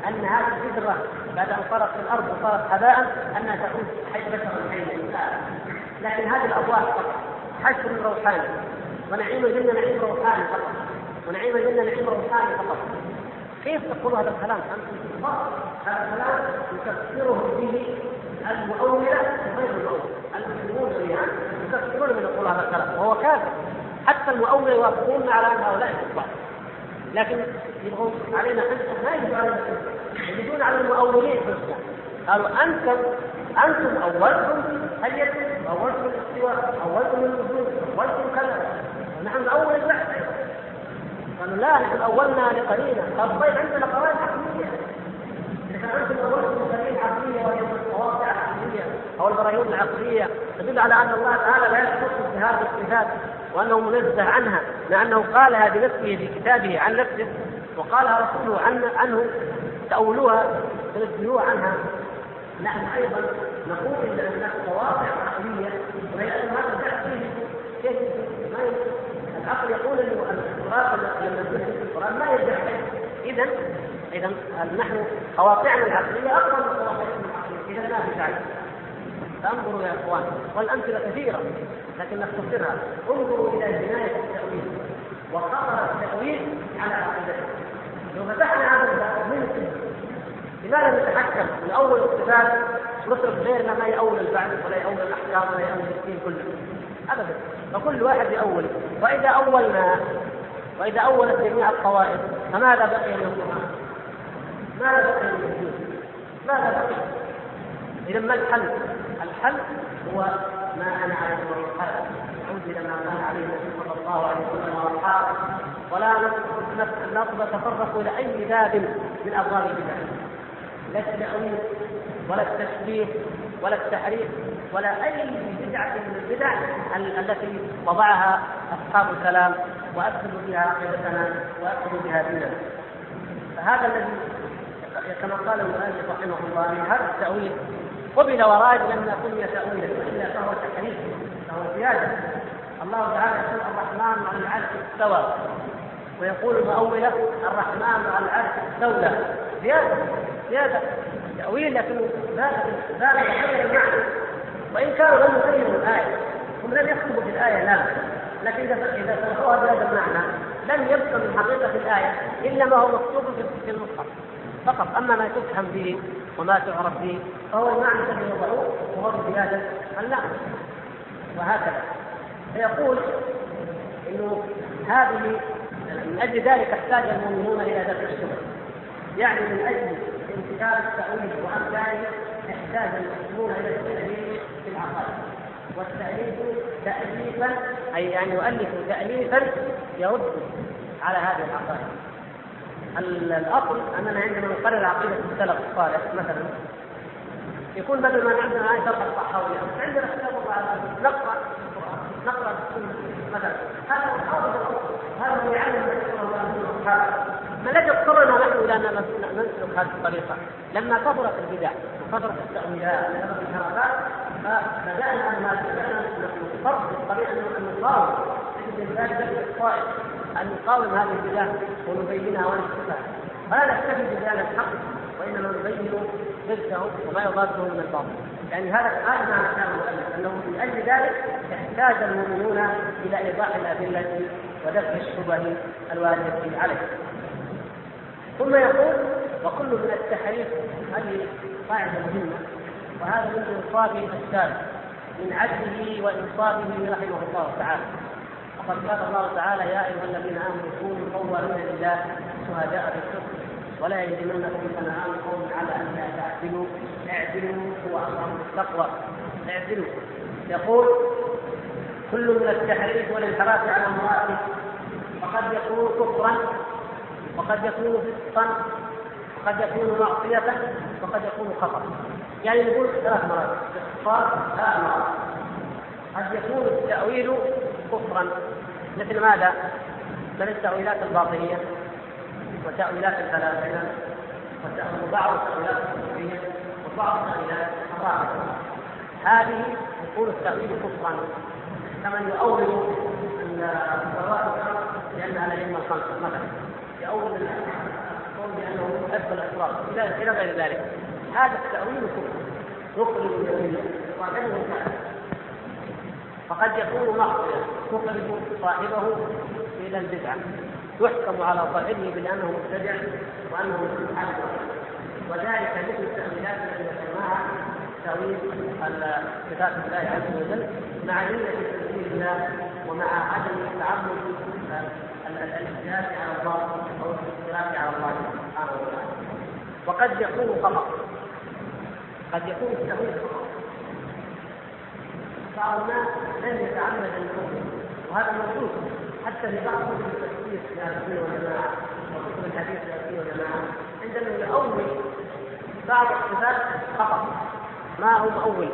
أن هذه الفكرة بعد أن صارت في الأرض وصارت هباء أنها تعود حي بشرا حيا لكن هذه الأرواح فقط حشر روحاني. ونعيم الجنه نعيم روحاني فقط. ونعيم الجنه نعيم روحاني فقط. كيف تقول هذا الكلام؟ فقط هذا الكلام يكفرهم به المؤولة وغير المؤولة. المسلمون جميعا يكفرون من يقول هذا الكلام وهو كافر حتى المؤولة يوافقون على أن هؤلاء كفار لكن يبغون علينا حجة ما يجب علينا يجدون على المؤولين حجة. قالوا أنتم أنتم أولتم هيئتم أولتم الاستواء أولتم الوجود أولتم كذا. ونحن اول البحث قالوا لا نحن أولنا لقرينة. قالوا طيب عندنا قواعد عقلية. اذا أنتم أولتم قرينه عقلية وهي القواطع العقليه أو والغيوم العقلية. تدل على أن الله تعالى لا يختص بهذه الصفات. وأنه منزه عنها مع انه قالها بنفسه في كتابه عن نفسه وقالها رسوله عن عنه تأولوها تنزلوها عنها. نحن أيضا نقول إن هناك قواطع عقلية ولكن هذا البحث فيه كيف ما العقل يقول إنه التراث لما في القران ما يرجع اذا اذا نحن قواطعنا العقلية اقوى من قواطعنا العقليه اذا ما في فانظروا يا اخوان والامثلة كثيرة لكن نختصرها. انظروا إلى جناية التأويل وخطر التأويل على عقيدتنا لو فتحنا هذا الباب من لماذا نتحكم من أول الصفات؟ نترك غيرنا ما يأول البعض ولا يأول الأحكام ولا يأول الدين كله. ابدا. فكل واحد يأول. وإذا أولنا وإذا أولت جميع الطوائف فماذا بقي من القرآن؟ ماذا بقي من الدين؟ ماذا بقي؟ اذا ما الحل؟ الحل هو ما أنا عليه واصحابي نعود إلى ما كان عليه النبي صلى الله عليه وسلم وأصحابه. ولا نتطرق إلى أي باب من أبواب البدع. لا التأويل ولا التشبيه ولا التحريف ولا أي بدعة من البدع التي وضعها أصحاب الكلام وافسدوا بها عقيدتنا وافسدوا بها ديننا. فهذا الذي كما قال المؤلف رحمه الله ان هذا التأويل قبل وراد لما سمي تاويلا والا فهو تحريف فهو زيادة. الله تعالى يقول الرحمن على العرش استوى. ويقول المؤولة الرحمن على العرش استولى. زيادة زيادة. تأويل لكن لا غير المعنى. وإن كانوا لم يغيروا الآية هم لم يكتبوا في الآية لا. لكن إذا شرحوها بهذا المعنى لم يبقى من حقيقة الآية إلا ما هو مكتوب في المصحف. فقط. أما ما تفهم به وما تعرف به فهو المعنى الذي وضعوه وهو بزيادة المعنى وهكذا. فيقول إنه هذه من أجل ذلك احتاج المؤمنون إلى دفع الشبه يعني من أجل انتشار التأويل وامثاله احتاج المسلمون إلى التاليف في العقائد. والتأليف تاليفا أي يعني يؤلف تاليفا يرد على هذه العقائد. الأصل أننا عندما نقرر عقيدة السلف الصالح مثلا يكون بدل ما عندنا آية شرح الصحاوية عندنا كتاب الله نقرأ نقرأ السنة مثلا هذا هو هذا هو يعلم ما الذي اضطرنا نحن إلى أن نسلك هذه الطريقة؟ لما كثرت البدع وكثرت التأويلات وكثرت الحركات فبدأنا ما بدأنا نفرض الطريقة أن نقاوم نجد ذلك الطائف أن نقاوم هذه البدع ونبينها ونكشفها فلا نكتفي ببيان الحق وإنما نبين ضده وما يضاده من الباطل. يعني هذا هذا معنى كلام المؤلف أنه من أجل ذلك يحتاج المؤمنون إلى إيضاح الأدلة ودفع الشبه الوارده عليه. ثم يقول وكل من التحريف هذه قاعدة مهمة وهذا من انصاف السالف من عدله وإنصافه رحمه الله تعالى. وقد قال الله تعالى يا أيها الذين آمنوا كونوا قوامين لله شهداء بالقسط ولا يجرمنكم شنآن قوم على أن لا تعدلوا اعدلوا هو أقرب التقوى اعدلوا. يقول كل من التحريف والانحراف على المراتب فقد يكون كفرا وقد يكون فسقا وقد يكون معصية وقد يكون خطأ. يعني نقول ثلاث مراتب باختصار ثلاث مراتب قد يكون التأويل كفرا. مثل ماذا؟ مثل التأويلات الباطنية وتأويلات الفلاسفة وبعض التأويلات الصوفية وبعض التأويلات الرافضة هذه يكون التأويل كفرا. كمن يؤول الصلوات الخمس لأنها الأئمة الخمسة مثلا. يؤول القول بأنه يحب الأسرار إلى غير ذلك. هذا التأويل كفر. يخرج من فقد يكون معصية تخرج صاحبه إلى البدعة. يحكم على صاحبه بأنه مبتدع وأنه مستحب وذلك مثل التأويلات التي ذكرناها تأويل صفات الله عز وجل مع علة تنزيل الله ومع عدم تعمد الاجتهاد على الله أو الاختلاف على الله سبحانه وتعالى. وقد يكون خطا قد يكون التأويل خطا بعض الناس لم يتعمد الكفر. وهذا موجود حتى في بعض كتب التفسير في أهل السنة والجماعه وكتب الحديث في أهل السنة والجماعه عندما يؤول بعض الصفات خطا ما هو مؤول؟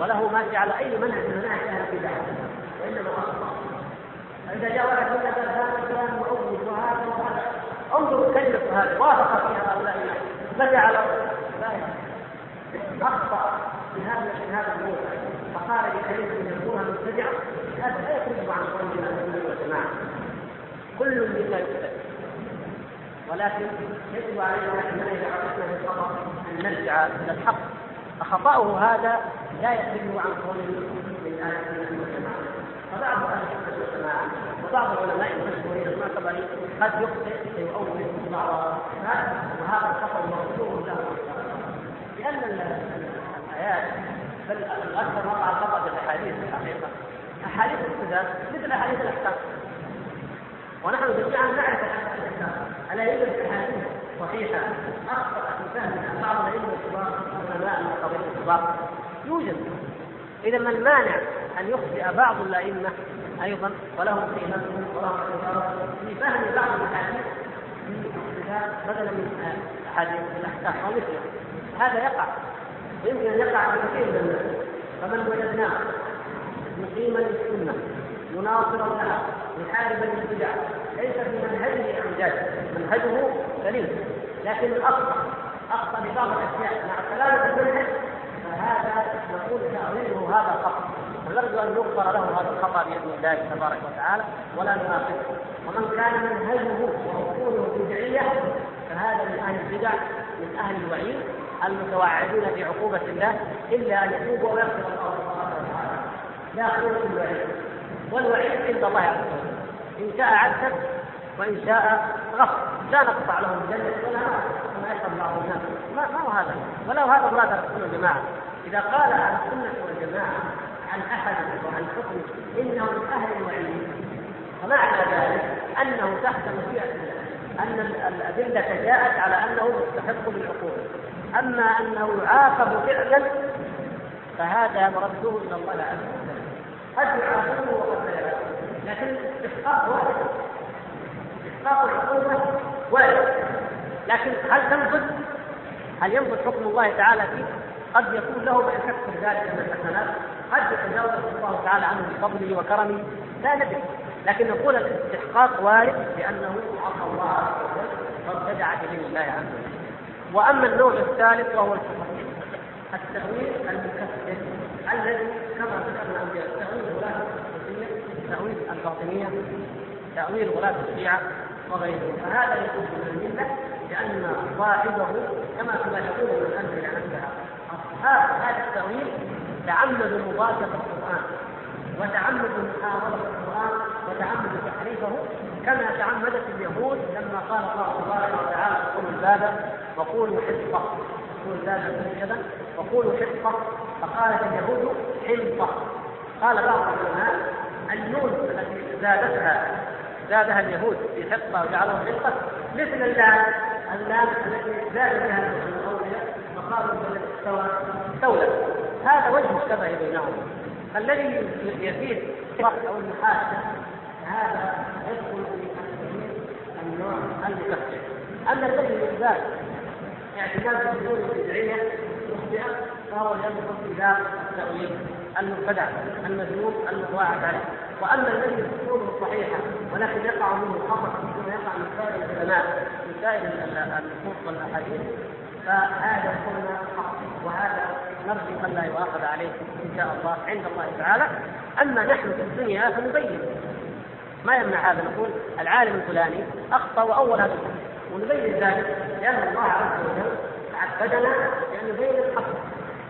وله ماشي على أي منهج من مناهج أهل البدع. وإنما أخطأ. فإذا جاء واحد قال هذا الكلام معوج وهذا وهذا انظروا كلمة هذا وافق فيها هؤلاء. بدا على لا أخطأ في هذا في هذا الموضوع فقال لكلمه يكونها مبتدعه هذا لا يخرج عن قول السنة والجماعة. كل مما يبتدع ولكن يجب علينا اننا اذا عرفنا بالخطا أن نرجع إلى الحق. فخطأه هذا لا يخرج عن قول من أهل السنة والجماعة. فبعض أهل السنة والجماعة وبعض العلماء المشهورين المعتبرين قد يخطئ ويؤول بعض وهذا الخطأ مغفور له. لأن الآيات بل الاكثر وقع الخطا في الأحاديث في الحقيقة. أحاديث الصفات مثل أحاديث الأحكام. ونحن جميعا نعرف الأحكام الا يوجد احاديث صحيحة. أخطأ في فهمها بعض العلم الكبار علماء من الكبار. يوجد. إذا ما المانع أن يخطئ بعض الأئمة أيضا ولهم قيمتهم ولهم اعتبارهم في فهم بعض الأحاديث بدلا من أحاديث الأحكام أو مثله هذا يقع. يمكن أن يقع في كثير من الناس. فمن وجدناه مقيما للسنة مناصرا لها محاربا للبدع ليس في منهجه اعوجاج منهجه سليم لكن اخطا أخطأ ببعض الأشياء. مع سلامة المنهج فهذا نقول تاويله هذا خطا ونرجو أن يغفر له هذا الخطأ بإذن الله تبارك وتعالى ولا نناقشه. ومن كان منهجه واصوله بدعيه فهذا من أهل البدع من أهل الوعيد. المتوعدون بعقوبه الله إلا أن يتوبوا ويغفر الله تبارك وتعالى لا قوه الوعيد. والوعيد عند الله عز وجل. إن شاء عذب وإن شاء غفر. لا نقطع لهم الجنه ولا نار. كما يفعل بعض الناس ما, هو هذا؟ ولو هذا مراد السنة والجماعه إذا قال عن السنة والجماعة عن أحد وعن حكم انه من أهل الوعيد. فمعنى ذلك أنه تحت مشيئة الله. أن الأدلة جاءت على أنه مستحق للعقوبه أما أنه يعاقب فعلا فهذا مرده إلى الله عز وجل. قد يعاقبه وقد لا يعاقبه. لكن استحقاق وارد استحقاق العقوبة وارد لكن هل تنفذ؟ هل ينفذ حكم الله تعالى فيه؟ قد يكون له ما يكفر ذلك من الحسنات. قد يتجاوز الله تعالى عنه بفضله وكرمه. لا ندري. لكن نقول الاستحقاق وارد لأنه عصى الله عز وجل وابتدع بدين الله عز وجل. وأما النوع الثالث وهو التفصيل التأويل المكفر الذي كما ذكرنا أنبياء تأويل ولاة تأويل الباطنية تأويل ولاة الشيعة وغيرهم فهذا يكون من الملة لأن صاحبه كما كما يقول من أنزل نفسها أصحاب هذا التأويل تعمدوا مضادة القرآن وتعمدوا محاربة القرآن وتعمدوا تحريفه كما تعمدت اليهود لما قال الله تبارك وتعالى ادخلوا الباب وقولوا حصة ادخلوا الباب سجدا وقولوا حصة فقالت اليهود حنطة قال بعض العلماء النون التي زادتها زادها اليهود في حصة وجعلوها حنطة مثل اللام. اللام التي زاد بها الاولياء فقالوا استوى استولى هذا وجه الشبه بينهم الذي يفيد أو المحاسه هذا يدخل في النوع المكفر أما الذي يزداد اعتماد الأمور البدعيه مخطئة فهو في باب التاويل المبتدع المذموم المتواعد عليه. وأما الذي اصوله صحيحه ولكن يقع منه خطأ كما يقع من سائر العلماء من سائر النصوص والأحاديث فهذا قلنا حق وهذا نرجو أن لا يؤاخذ عليه إن شاء الله عند الله تعالى. أما نحن في الدنيا فنبين. ما يمنع هذا؟ نقول العالم الفلاني أخطأ وأول هذا ونبين ذلك. لأن الله عز وجل عبدنا لأن نبين الحق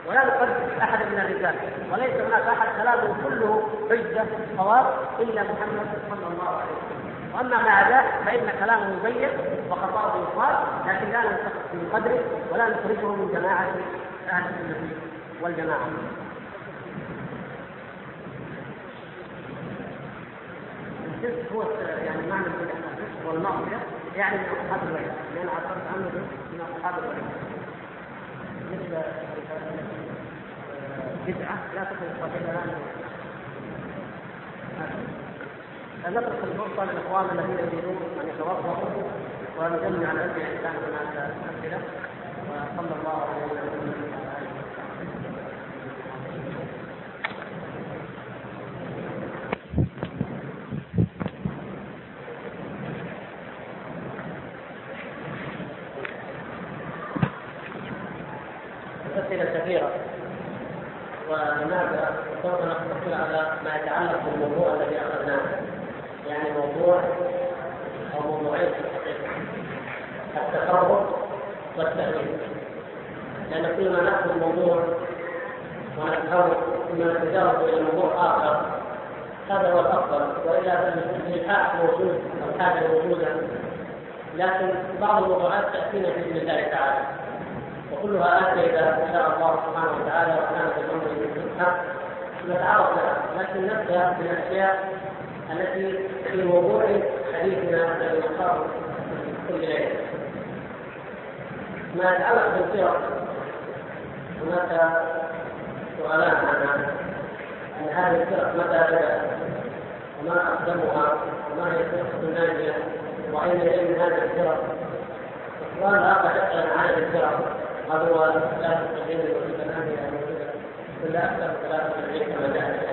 ولا نقدس أحد من الرجال وليس هناك أحد كلامه كله حجة صواب إلا محمد صلى الله عليه وسلم. وأما مع ذلك فإن كلامه مبين وخطأه يقال لكن لا ننتقص من قدره ولا نخرجه من جماعة أهل السنة والجماعة. الفسق هو يعني معنى الفسق والمعصية. يعني من أصحاب الوعيد لأن عبرت عنه من أصحاب الوعيد مثل بدعه لا تكون صاحبها فنترك الفرصه للاخوان الذين يريدون أن يتوظفوا ونجمع على علم الاسلام هناك الاسئله وصلى الله عليه وسلم أسئلة كثيرة ولماذا سوف نقتصر على ما يتعلق بالموضوع الذي أخذناه يعني موضوع أو موضوعين في الحقيقة التفرق والتأويل لأن كل ما نأخذ موضوع ونتفرق ثم نتجاوز إلى موضوع آخر هذا هو الأفضل وإلا فالإلحاح موجود والحاجة موجودة لكن بعض الموضوعات تأتينا بإذن الله تعالى وكلها آتية إن شاء الله سبحانه وتعالى وكانت الأمر بالحق نتعرف لكن نبدأ بالأشياء التي في موضوع حديثنا نختاره كل ليلة ما يتعلق بالسيرة هناك سؤالان عنها أن هذه الفرق متى بدأت؟ وما أقدمها؟ وما هي الفرقة الناجية؟ وأين هي من هذه الفرق السؤال الآخر يسأل عن هذه الفرق هذا هو ثلاثة الدين الوجودة الآن موجودة ولا أكثر ثلاثة الدين كما الحديث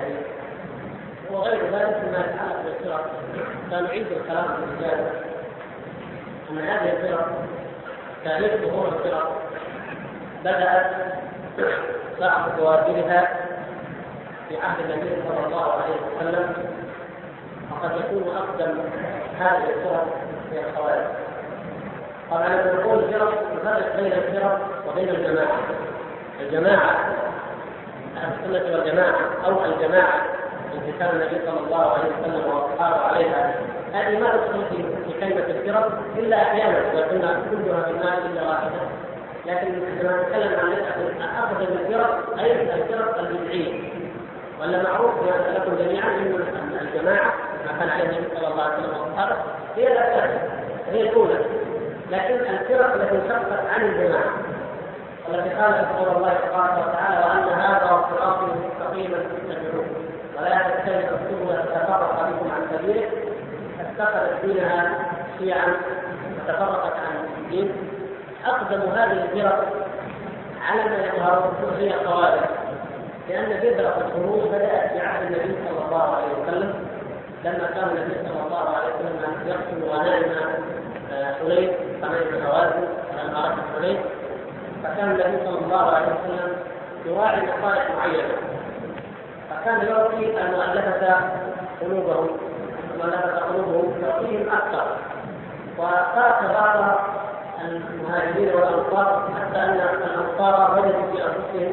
وغير ذلك مما يتعلق بالفرق سنعيد الكلام في الرجال أن هذه الفرق تاريخ ظهور الفرق بدأت بعض بوادرها في عهد النبي صلى الله عليه وسلم. وقد يكون أقدم هذه الفرق هي الخوارج. طبعا لما نقول فرق نفرق بين الفرق وبين الجماعة. الجماعة أهل السنة والجماعة أو الجماعة كان النبي صلى الله عليه وسلم وأصحابه عليها هذه ما تدخل في كلمة الفرق إلا أحيانا إذا كلها في النار إلا واحدة. لكن عندما نتكلم عن افضل الفرق أي الفرق البدعيه ولا معروف لكم جميعا إن الجماعة ما كان عليه النبي صلى الله عليه وسلم وأصحابه هي الأساس هي الأولى. لكن الفرق التي انشقت عن الجماعة. والتي قالت قول الله تبارك وتعالى وأن هذا صراطي مستقيما فاتبعوه. ولا تتبعوا السبل فتفرق بكم عن سبيله. فاتخذت دينها شيعا وتفرقت عن الدين أقدم هذه الفرق على ما يظهر هي الخوارج لأن بذرة الخروج بدأت في عهد النبي صلى الله عليه وسلم. لما كان النبي صلى الله عليه وسلم يقتل غنائم حنين غنائم هوازن معركة حنين. فكان النبي صلى الله عليه وسلم يراعي مصالح معينة. فكان يعطي المؤلفة قلوبهم المؤلفة قلوبهم يعطيهم أكثر. وترك بعض المهاجرين والأنصار حتى أن الأنصار وجدوا في أنفسهم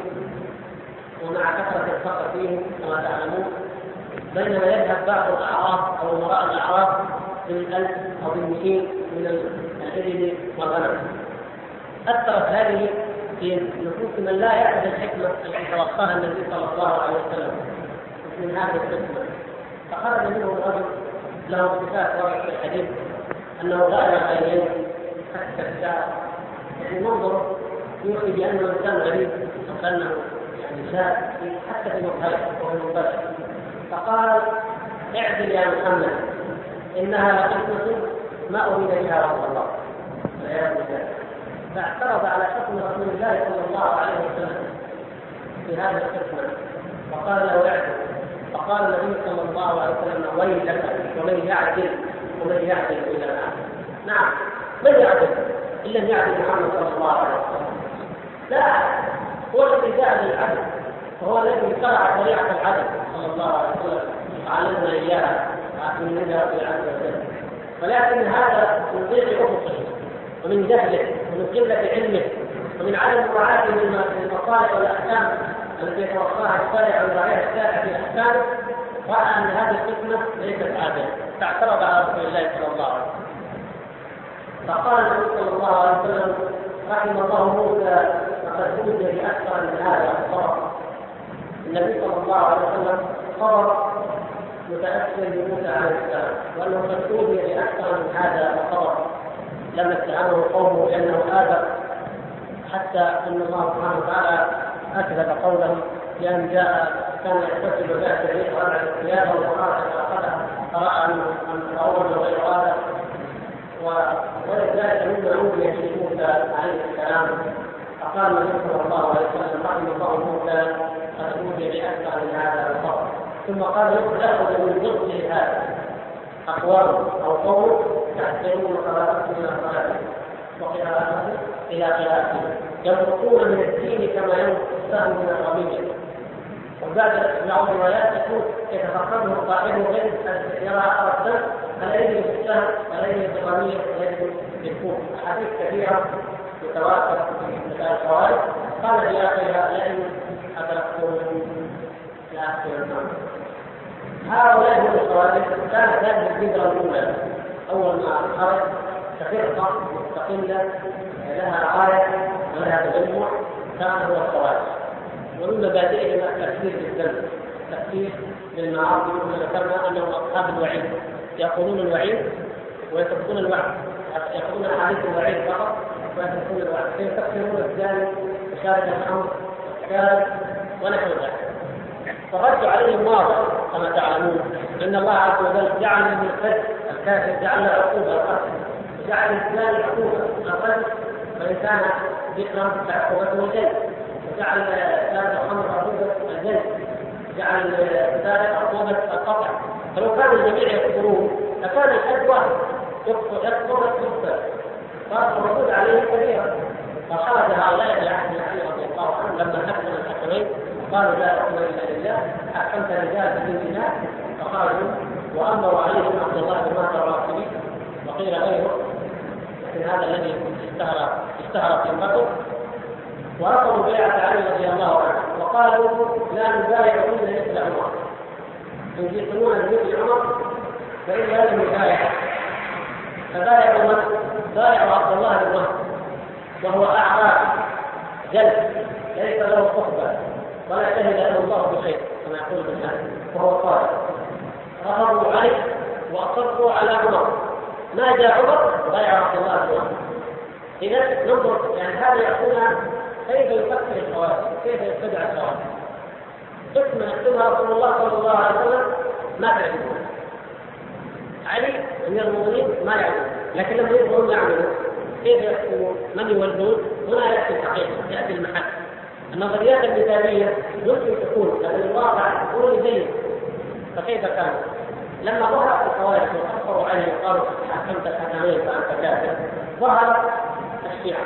ومع كثرة الفقر فيهم كما تعلمون. بينما يذهب بعض الأعراض أو وراء الأعراض بالألف أو بالمئين من الإبل والغنم. أثرت هذه في نفوس من لا يعرف الحكمة التي توقاها النبي صلى الله عليه وسلم من هذه الحكمة. فخرج منه رجل له صفات ورد في الحديث أنه غير العينين حتى الشعر يعني منظر يوحي بأنه إنسان غريب وكأنه النساء حتى في مقهى وفي المباشر فقال اعدل يا محمد إنها لقسمة ما أريد بها رسول الله. والعياذ بالله فاعترض على حكم رسول الله صلى الله عليه وسلم في هذه القسمة فقال له اعدل فقال النبي صلى الله عليه وسلم ويلك ومن يعدل ومن يعدل إلى الآن. نعم. من يعدل؟ إن لم يعدل محمد صلى الله عليه وسلم. لا. هو الذي جاء بالعدل. وهو الذي شرع شريعة العدل صلى الله عليه وسلم. علمنا إياها. من في عز وجل. ولكن هذا من ضيق افقه ومن جهله ومن قلة علمه ومن عدم مراعاته للمصالح والأحكام التي يتوقعها الشارع ويراعيها الشارع في احكامه رأى أن هذه القسمه ليست عادله فاعترض على رسول الله صلى الله عليه وسلم. فقال النبي صلى الله عليه وسلم رحم الله موسى فقد اوتي باكثر من هذا الصبر النبي صلى الله عليه وسلم صبر متأثر بموسى عليه السلام وأنه قد اوتي باكثر من هذا الصبر لما اتهمه قومه بانه اذى حتى إن الله سبحانه وتعالى أكذب قوله بأن جاء كان يغتسل ذات الريح واربع ثيابه وقال فاخذها فرأى انه ان غير هذا ولذلك مما اوتي به موسى عليه السلام. فقال النبي صلى الله عليه وسلم رحم الله موسى قد اوتي باكثر من هذا الفضل ثم قال يأخذ من ضده هذا. اقوام أو قوم يحسنون صلاتهم من الصلاه وقراءته إلى خلافه ينطقون من الدين كما ينطق السهم من الرميه وبعد بعض الروايات يكون يتفقده صاحبه غير يرى الدم فلا يجد في السهم ولا يجد في الرميه ولا يجد في الكوف أحاديث كثيرة متواتر في مثال الخوارج قال في اخرها لئن ادركتم لا اخبر هؤلاء هم الخوارج كانت هذه الفكرة الأولى. أول ما خرج كفرقه مستقله لها غايه ولها تجمع كان هو الخوارج ومن مبادئهم التكفير بالذنب التكفير بالمعاصي كما ذكرنا أنهم أصحاب الوعيد. يقولون الوعيد ويتركون الوعد. يقولون أحاديث الوعيد فقط ويتركون الوعد فيكفرون الزاني؟ وشارب الخمر والشارب ونحو ذلك. فالرد عليهم واضح كما تعلمون. ان الله عز وجل جعل من الفجر الكافر جعل عقوبه القتل وجعل الزاني عقوبه القتل. وان كان ذكرا فعقوبته الجلد وجعل شارب الخمر عقوبة الجلد جعل السارق عقوبة القطع فلو كان الجميع يكفرون لكان الحد واحد. يكفر يكفر يكفر الردود عليه كبيرا فخرج هؤلاء بعهد علي رضي الله عنه لما حكم الحكمين. قالوا لا حكم إلا لله حكمت رجال بدون الله فخرجوا وامروا عليهم عبد الله بن مهر الرافضي وقيل غيره لكن هذا الذي اشتهر في البطن ورفضوا بيعة علي رضي الله عنه وقالوا لا نبايع إلا مثل عمر. إن جئتمونا بمثل عمر فإن هذا نبايع فبايعوا من؟ بايعوا عبد الله بن وهو أعراب جلد ليس له صحبة. ولا شهد له الله بخير كما يقول ابن وهو قال رفضوا عليه وأصروا على عمر. ما جاء عمر؟ بايع عبد الله بن عمر اذا ننظر يعني هذا يعطينا كيف يفكر الخوارج كيف يتبع الخوارج. حكمه يكتبها رسول الله صلى الله عليه وسلم ما تعرفون علي أمير المؤمنين ما يعلم لكن لما يظهرون يعملون كيف يحكمون؟ من يولون هنا ياتي الحقيقة يأتي المحل. النظريات المثاليه يمكن تكون لكن الواقع يكون زيه فكيف كان؟ لما ظهرت الخوارج وكفروا عليه وقالوا حكمت الحكمين فانت كافر ظهر الشيعة.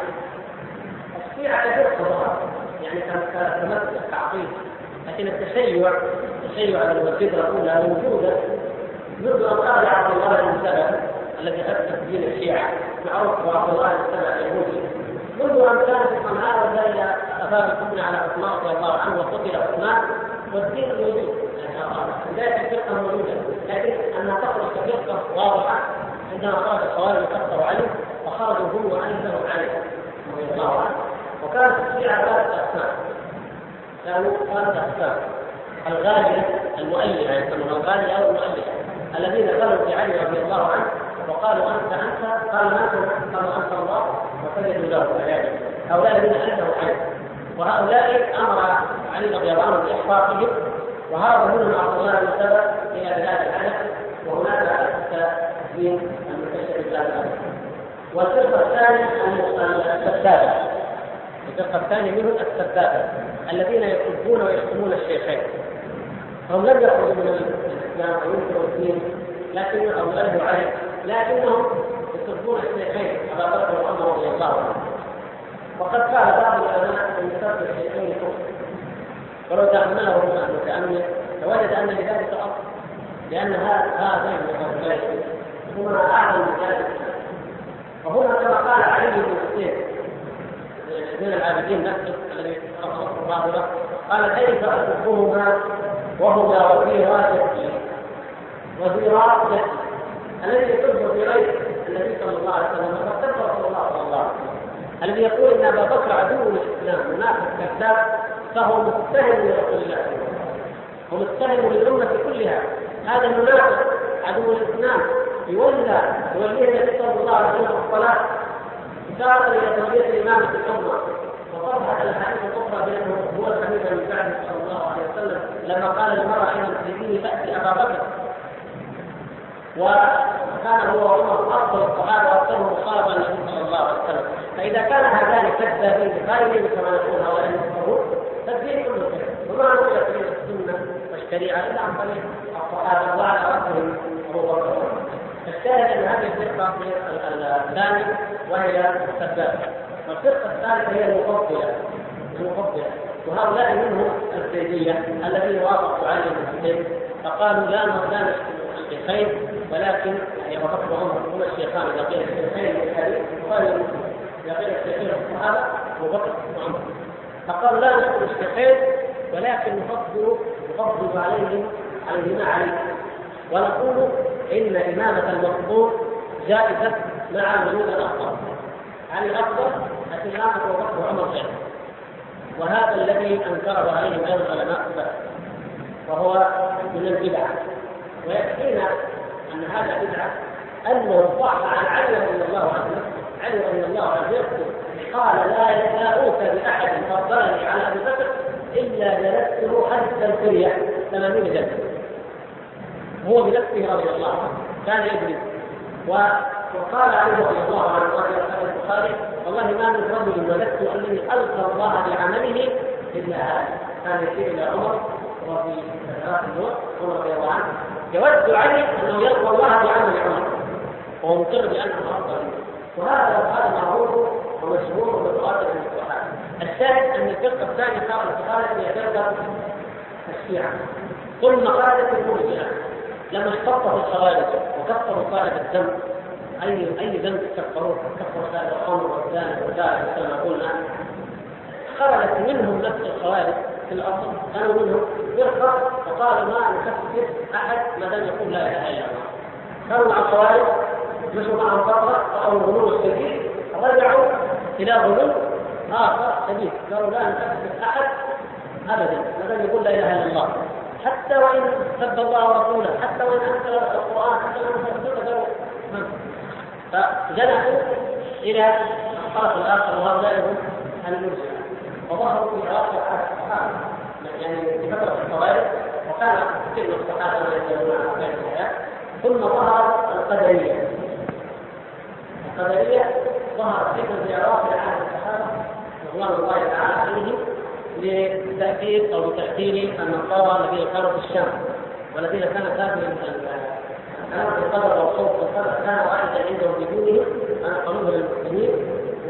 الشيعة كفرقه ظهر يعني كمسك تعقيد لكن التشيع التشيع الفكرة الأولى موجوده منذ أن خرج عبد الله بن سبع الذي اسس دين الشيعة معروف عبد الله بن سبع اليهودي منذ أن كان في صنعاء وجاء إلى أثار الحكم على عثمان رضي الله عنه وقتل عثمان والدين موجود. بدايه الفرقه موجوده لكن انها تخرج كفرقه واضحة. عندما خرج الخوارج كفروا عليه فخرجوا هم وانزلوا عليه. رضي الله عنه. وكانت الشيعه ثلاثة اقسام كانوا ثلاثة اقسام الغالية المؤلهه يسمونها الغالية أو المؤلهه الذين قالوا في علي رضي الله عنه وقالوا أنت أنت قال ما أنت قالوا أنت الله وسجدوا له عياذا هؤلاء الذين انزلوا عليه. وهؤلاء أمر علي رضي الله عنه باحقاقهم وهرب منهم عبد الله بن سبع إلى بلاد العنب وهناك اسس الدين المنتشر في بلاد العنب والفرقة الثانية السبابة. الفرقة الثانية منهم السبابة الذين يسبون ويشتمون الشيخين. هم لم يخرجوا من الإسلام وينكروا الدين لكن أو غلبوا عليه لكنهم يسبون الشيخين أبا بكر وعمر رضي الله عنه وقد قال بعض العلماء أن سب الشيخين كفر ولو تأمله المتأمل لوجد أن لذلك أصل لأن هذين الرجلين هما أعظم من ذلك. وهنا كما قال علي بن حسين من العابدين نفسه الذي الله له قال كيف أسبهما وهما وزيرا وزيرا الذي يسب في غير النبي صلى الله عليه وسلم فقد رسول الله صلى الله عليه وسلم. الذي يقول إن أبا بكر عدو للإسلام منافق كذاب فهو متهم لرسول الله هو متهم للأمة كلها. هذا المنافق عدو الاسلام يولى يوليه النبي صلى الله عليه وسلم الصلاة إشارة إلى تولية الإمامة الحمى وصرحت الأحاديث الأخرى بأنه هو الخليفة من بعده صلى الله عليه وسلم لما قال للمرأة حين تريدين تأتي أبا بكر. وكان هو وعمر أفضل الصحابة وأكثرهم مصابا النبي صلى الله عليه وسلم. فإذا كان هذان كذابين خائنين كما يقول هؤلاء المفترون فالدين كله كذب. وما نقول في السنة والشريعة إلا عن طريق الصحابة وعلى رأسهم أبو بكر. الشاهد أن هذه الفرقة هي الثانية وهي السبابة والفرقة الثالثة هي المفضلة. المفضلة. وهؤلاء منهم الزيديه الذين وافقوا عليهم الحسين فقالوا لا نشكل الشيخين ولكن يعني عمر هما الشيخان إذا قيل الشيخين في الحديث وقال إذا قيل الشيخين الصحابه ابو بكر وعمر فقالوا لا نشكل الشيخين ولكن نفضل نفضل عليهم عليهما علي ونقول إن إمامة المفضول جائزة مع وجود الاخطر علي الأفضل لكن امامه ابو بكر وعمر غير وهذا الذي أنكره عليه أيضا علماء السلف وهو من البدع. ويكفينا أن هذا بدعة. أنه صح عن علي رضي الله عنه. علي رضي الله عنه يقول قال لا لا اوتى بأحد فضلني على أبي بكر إلا جلسته حتى الكلية. ثمانين جلسة. هو بنفسه رضي الله عنه. كان يجلس. وقال علي رضي الله عنه رضي الله البخاري والله ما من رجل ولدت أنني ألقى الله بعمله إلا هذا. كان يسير إلى عمر وفي ثلاث النور عمر رضي الله عنه. يود علي أنه يلقى الله بعمل عمر وهو مقر بانه افضل وهذا هذا معروف ومشهور ومتواتر من الصحابه الشاهد أن الفرقه الثانية صارت خالد هي فرقه الشيعة. ثم خالد المرجئه لما اشتطت الخوارج وكفروا صاحب الدم. اي أي ذنب كفروه كفروا صاحب الخمر والزاني والداعي كما قلنا. خرجت منهم نفس الخوارج. في الاصل كانوا منهم فرقه وقالوا ما نكفر أحد ما دام يقول لا إله إلا الله. كانوا مع الخوارج مشوا معهم فتره رأوا الغلو الشديد رجعوا إلى غلو آخر شديد قالوا لا نكفر أحد ابدا ما دام يقول لا إله إلا الله. حتى وإن سب الله ورسوله حتى وإن انكر القرآن حتى وإن السنة فجنحوا إلى الطرف الآخر وهؤلاء هم المرجئه وظهروا في الصحابه يعني في فتره الخوارج وكان كثير من الصحابه يتكلمون عن الحياة ثم ظهرت القدريه القدريه ظهرت أيضا في اواخر عهد الصحابه رضوان الله تعالى عليهم لتأكيد أو لتحذير النصارى الذين كانوا في الشام والذين كان كافر كان في القدر والخوف والقدر كان واحدا عندهم في دينهم أن قانون للمسلمين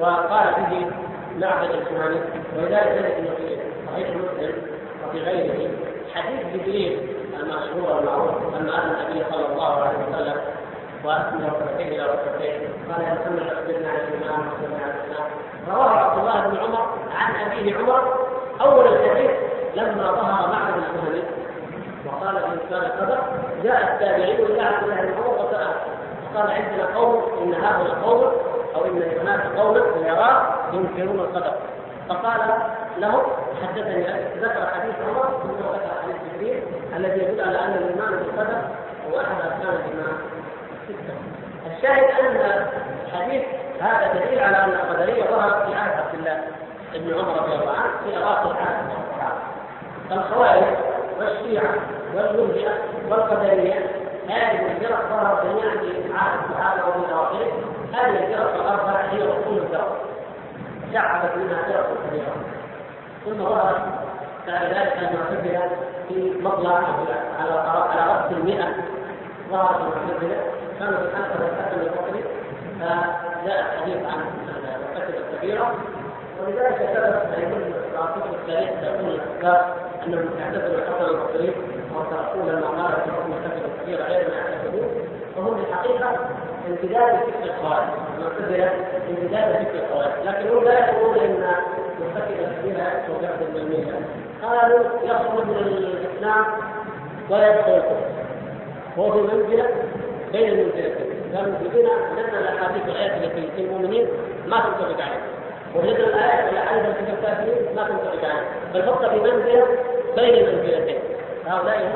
وقال به معبد الكهاني ولذلك يجد في صحيح مسلم وفي غيره. حديث جبريل المشهور المعروف أتى النبي صلى الله عليه وسلم وأثنى ركعتين إلى ركعتين قال يا محمد أخبرنا عن الإيمان وأخبرنا عن الإسلام. رواه عبد الله بن عمر عن أبيه عمر. أول الحديث لما ظهر معبد الكهنه وقال الانسان قدر جاء التابعي إلى عبد الله بن عمر وسأل. وقال عندنا قوم إن هؤلاء قوم أو ان هناك قوما يراه ينكرون القدر. فقال له حدثني ذكر حديث عمر ثم ذكر حديث جبريل الذي يدل على أن الإيمان بالقدر هو أحد أركان الإيمان. السته الشاهد أن الحديث هذا دليل على أن القدرية ظهرت في عهد عبد الله ابن عمر رضي الله عنه في اواخر عهد الصحابه فالخوارج والشيعة والمرجئة والقدرية هذه الفرق ظهرت جميعا في عهد الصحابه ومن اواخره هذه الفرق الاربع هي اصول الفرق شعبت منها فرق كثيره ثم ظهرت بعد ذلك المعتزلة في مطلع على على رأس المئة. ظهرت المعتزلة. كانوا في حلقه الحسن البصري فجاء الحديث عن المرتكب الكبيرة. ولذلك ثبت ان كل الكتب التاريخ تقول الافكار انهم اعتزلوا الحسن البصري وتركون المقالة في حكم الكتب الكبيرة غير ما يعتقدون وهم في الحقيقة امتداد فكر الخوارج المعتزلة امتداد فكر الخوارج لكن هم لا يقولون إن مرتكب الكبيرة يكفر بعد قالوا يخرج من الإسلام ولا يدخل الكفر. وهو في منزلة بين المنزلتين. قالوا الذين وجدنا الأحاديث والآيات التي في المؤمنين ما تنطبق عليهم وجدنا الآية والاحاديث التي في الكافرين ما تنطبق عليهم بل في منزلة بين المنزلتين. هؤلاء هم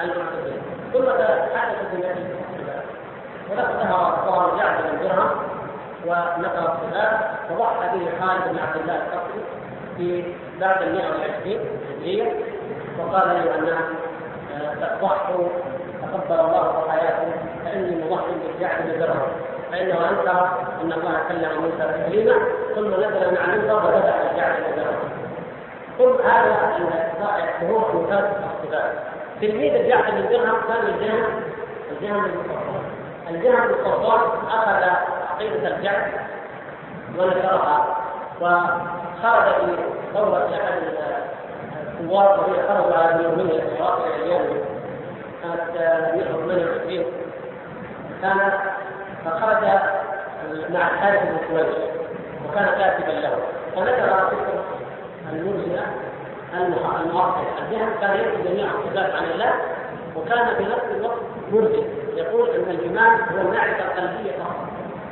المعتزله ثم حدثت النبي ولقد ظهر جعد بن درهم ونقل الصلاه وضحى به خالد بن عبد الله القصري في بعد ال 120 هجرية. وقال ايها الناس ضحوا تقبل الله حياته فإني مضحي بالجعد بن درهم فإنه أنكر أن الله كلم موسى تكليما ثم نزل من على المنبر وبدا الجعد بن درهم ثم هذا هو ممتاز الصفات تلميذ الجعد بن درهم كان الجهم الجهم صفوان الجهم صفوان أخذ عقيدة الجعد ونشرها وخرج في دورة أحد الثوار الذين خرجوا على اليومية الإسراء إلى اليمن سنة 128 كان فخرج مع الحارث بن وكان كاتبا له. فنشر فكرة المرجئة المعطل الذهن كان يكتب جميع الصفات عن الله وكان في نفس الوقت مرجئ يقول إن الإيمان هو المعرفة القلبية فقط.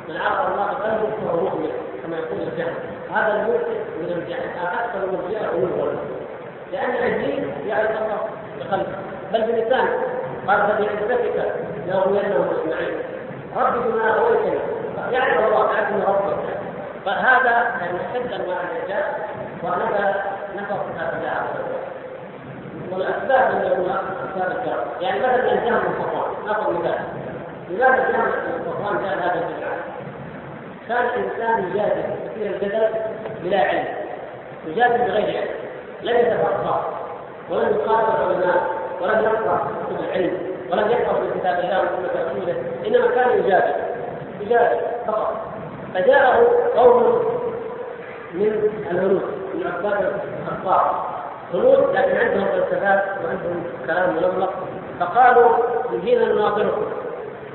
من عرف الله بقلبه فهو مؤمن كما يقول الجهل. هذا المرجئ من الجهل أكثر المرجئه غلوا لأن الدين يعرف الله بقلبه. بل بلسانه قال فبعزتك لاغوينهم اجمعين رب بما أغويتني يعرف الله تعرف ان ربك. فهذا يعني اشد انواع الرجال ونفى والأسباب يعني مثلا لماذا هذا؟ كان الإنسان يجادل الجدل بلا علم. يجادل بغير علم. لم ولم العلماء ولم يقرأ كتب العلم ولم كتاب الله إنما كان يجادل. يجادل فقط. فجاءه قوم من الهنود من عباد الكفار هنود لكن عندهم فلسفات وعندهم كلام ملمق فقالوا جينا نناظركم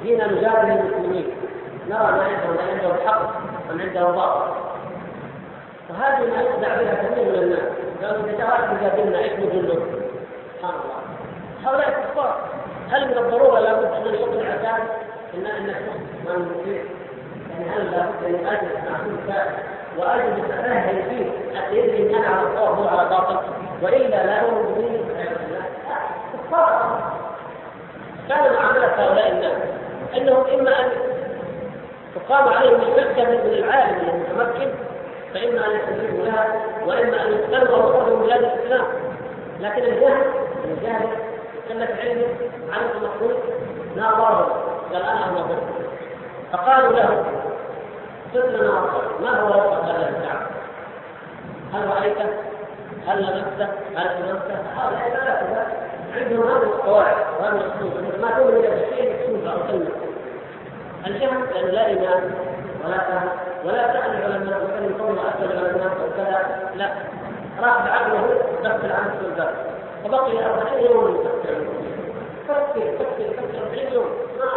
جينا نجادل المسلمين نرى ما عندهم ما عندهم حق من عندهم باطل وهذه ما يخدع بها كثير من الناس. قالوا إذا جاء تجادلنا إيش نقول سبحان الله. هؤلاء كفار هل من الضروره لابد ان نحط العذاب ان إن ما نطيع يعني هل لابد أن اجلس مع كل واجلس اتفهم فيه حتى يدري أن أنا على الصواب هو على باطل. وإلا لا اؤمن به كان معامله هؤلاء الناس. إنهم إما أن تقام عليهم الحجه من العالم المتمكن فإما أن يستجيبوا لها وإما أن يستلغوا وصفهم بلاد الإسلام. لكن الجهل الجاهل قله علمه عن المخلوق ناظره قال أنا انظر فقالوا له صف لنا ما هو ربك هذا الكعبه؟ هل رايته؟ هل لمسته؟ هل لمسته؟ هؤلاء ثلاثة عندهم هذه القواعد وهذه الاصول ما تؤمن الا بالشيء مكتوب أو كلمه الجهل لأنه لا ايمان ولا فهم ولا سال العلماء وكان يقول اسال العلماء وكذا لا راح بعقله دخل عن السلطان فبقي 40 يوم يفكر فكر فكر فكر 40 يوم ما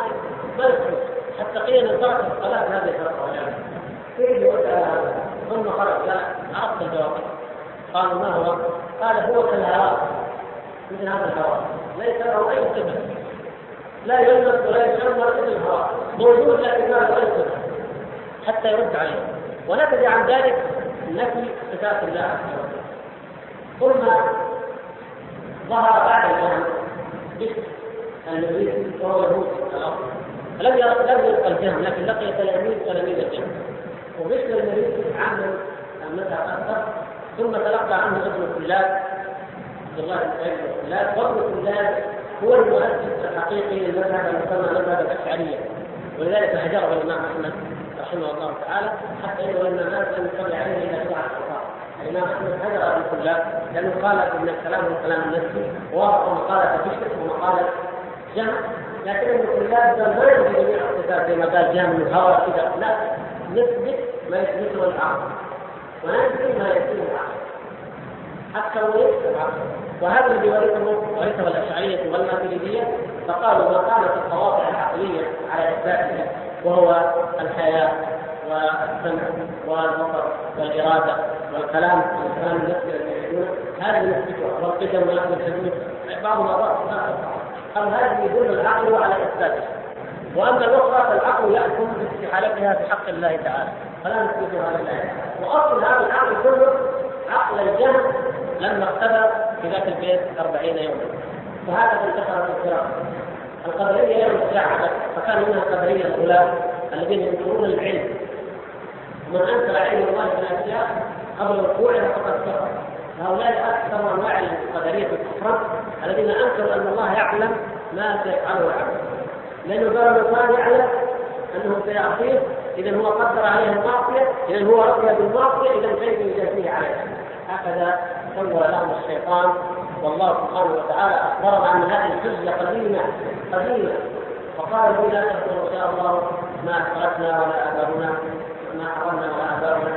ما يدخل حتى قيل ترك الصلاة هذه فرقه يعني كيف ثم خرج لا عرفت الجواب. قالوا ما هو؟ قال هو كالهواء مثل هذا الهواء؟ ليس له أي صفه لا يلمس ولا يشمر إلا الهواء. موجود لكن ما له أي صفه حتى يرد عليه. ونتج عن ذلك نفي صفات الله عز وجل. ثم ظهر بعد الجهل. بشر الذي وهو يهود الأرض لم لم يلقى الجهل لكن لقي تلاميذ تلاميذ الجهل. وبشر النبي عمل متى أكثر ثم تلقى عنه ابن كلاب عبد الله بن سعيد بن كلاب. وابن كلاب هو المؤسس الحقيقي للمذهب المسمى مذهب الأشعرية. ولذلك هجره الإمام أحمد رحمه الله تعالى حتى إنه لما مات لم يصلي عليه إلا سبعه اشهر الإمام أحمد هجر ابن كلاب لأنه قال إن الكلام هو كلام النفسي ووافق مقالة بشر ومقالة جمع لكن ابن كلاب ما يثبت جميع الصفات زي ما قال جامع الهوى كذا لا نثبت ما يثبته العقل. وننفي ما يثبته العقل. حتى وليس العقل. وهذا الذي ورثه ورثه الأشعرية والماتريدية فقالوا ما كانت القواطع العقلية على اثباته وهو الحياة والسمع والبصر والإرادة والكلام. الكلام النفسي الذي يعيشونه هذه نثبتها والقدم والحدود بعضهم اضاف قال هذه يدل العقل على إثباته؟ وأما الأخرى فالعقل يحكم باستحالتها في حق الله تعالى فلا نثبتها لله وأصل هذا العقل كله عقل الجهل لما اختبر في ذاك البيت أربعين يوما. وهكذا انتشرت الفرق القدرية يوم الساعة فكان منها القدرية الأولى الذين ينكرون العلم. ومن أنكر علم الله في الأشياء قبل وقوعها فقد كفر. هؤلاء أكثر أنواع القدرية الكفر الذين أنكروا أن الله يعلم ما سيفعله العبد لأنه قال الله يعلم أنه سيعصيه إذا هو قدر عليه المعصية إذا هو رضي بالمعصية إذا كيف يجازيه عليها هكذا سوى لهم الشيطان والله سبحانه وتعالى اخبرنا عن هذه الحجة قديمة قديمة. فقال لا تذكروا إن شاء الله ما اشركنا ولا أباؤنا ما حرمنا ولا أباؤنا.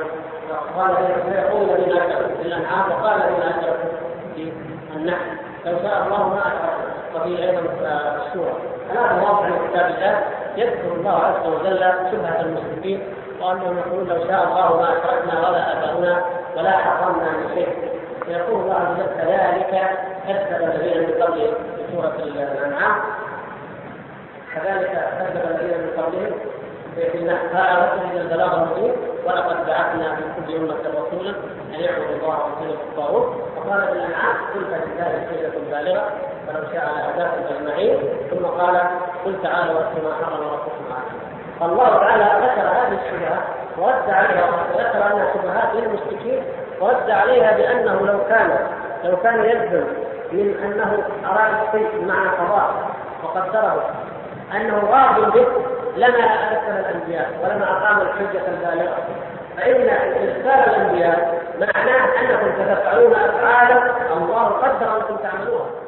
قال الذين اشركوا في الانعام وقال اشركوا في النحل لو شاء الله ما وفي أيضا السوره هذا واضح من كتاب الله يذكر الله عز وجل شبهة المشركين وأنهم يقولون لو شاء الله ما أشركنا ولا أباؤنا ولا حرمنا من شيء. فيقول الله عز وجل كذلك كذب الذين من قبلهم في سورة الأنعام. كذلك كذب الذين من قبلهم هذا رسل إلى البلاغ المبين ولقد بعثنا في كل أمة رسولا أن يعبدوا الله ورسوله الطاغوت. وقال في الانعام قل فلله الحجه البالغه ولو شاء لهداكم أجمعين. ثم قال قل تعالوا واتقوا ما حرم ربكم عليكم فالله تعالى ذكر هذه الشبهات ورد عليها وذكر انها شبهات للمشركين ورد عليها بأنه لو كان لو كان يلزم من أنه أراد الشيء مع قضاء وقدره أنه راض به لما أرسل الأنبياء ولما أقام الحجة البالغة. فإن إرسال الأنبياء معناه أنكم ستفعلون أفعالا الله قدر أنكم تعملوها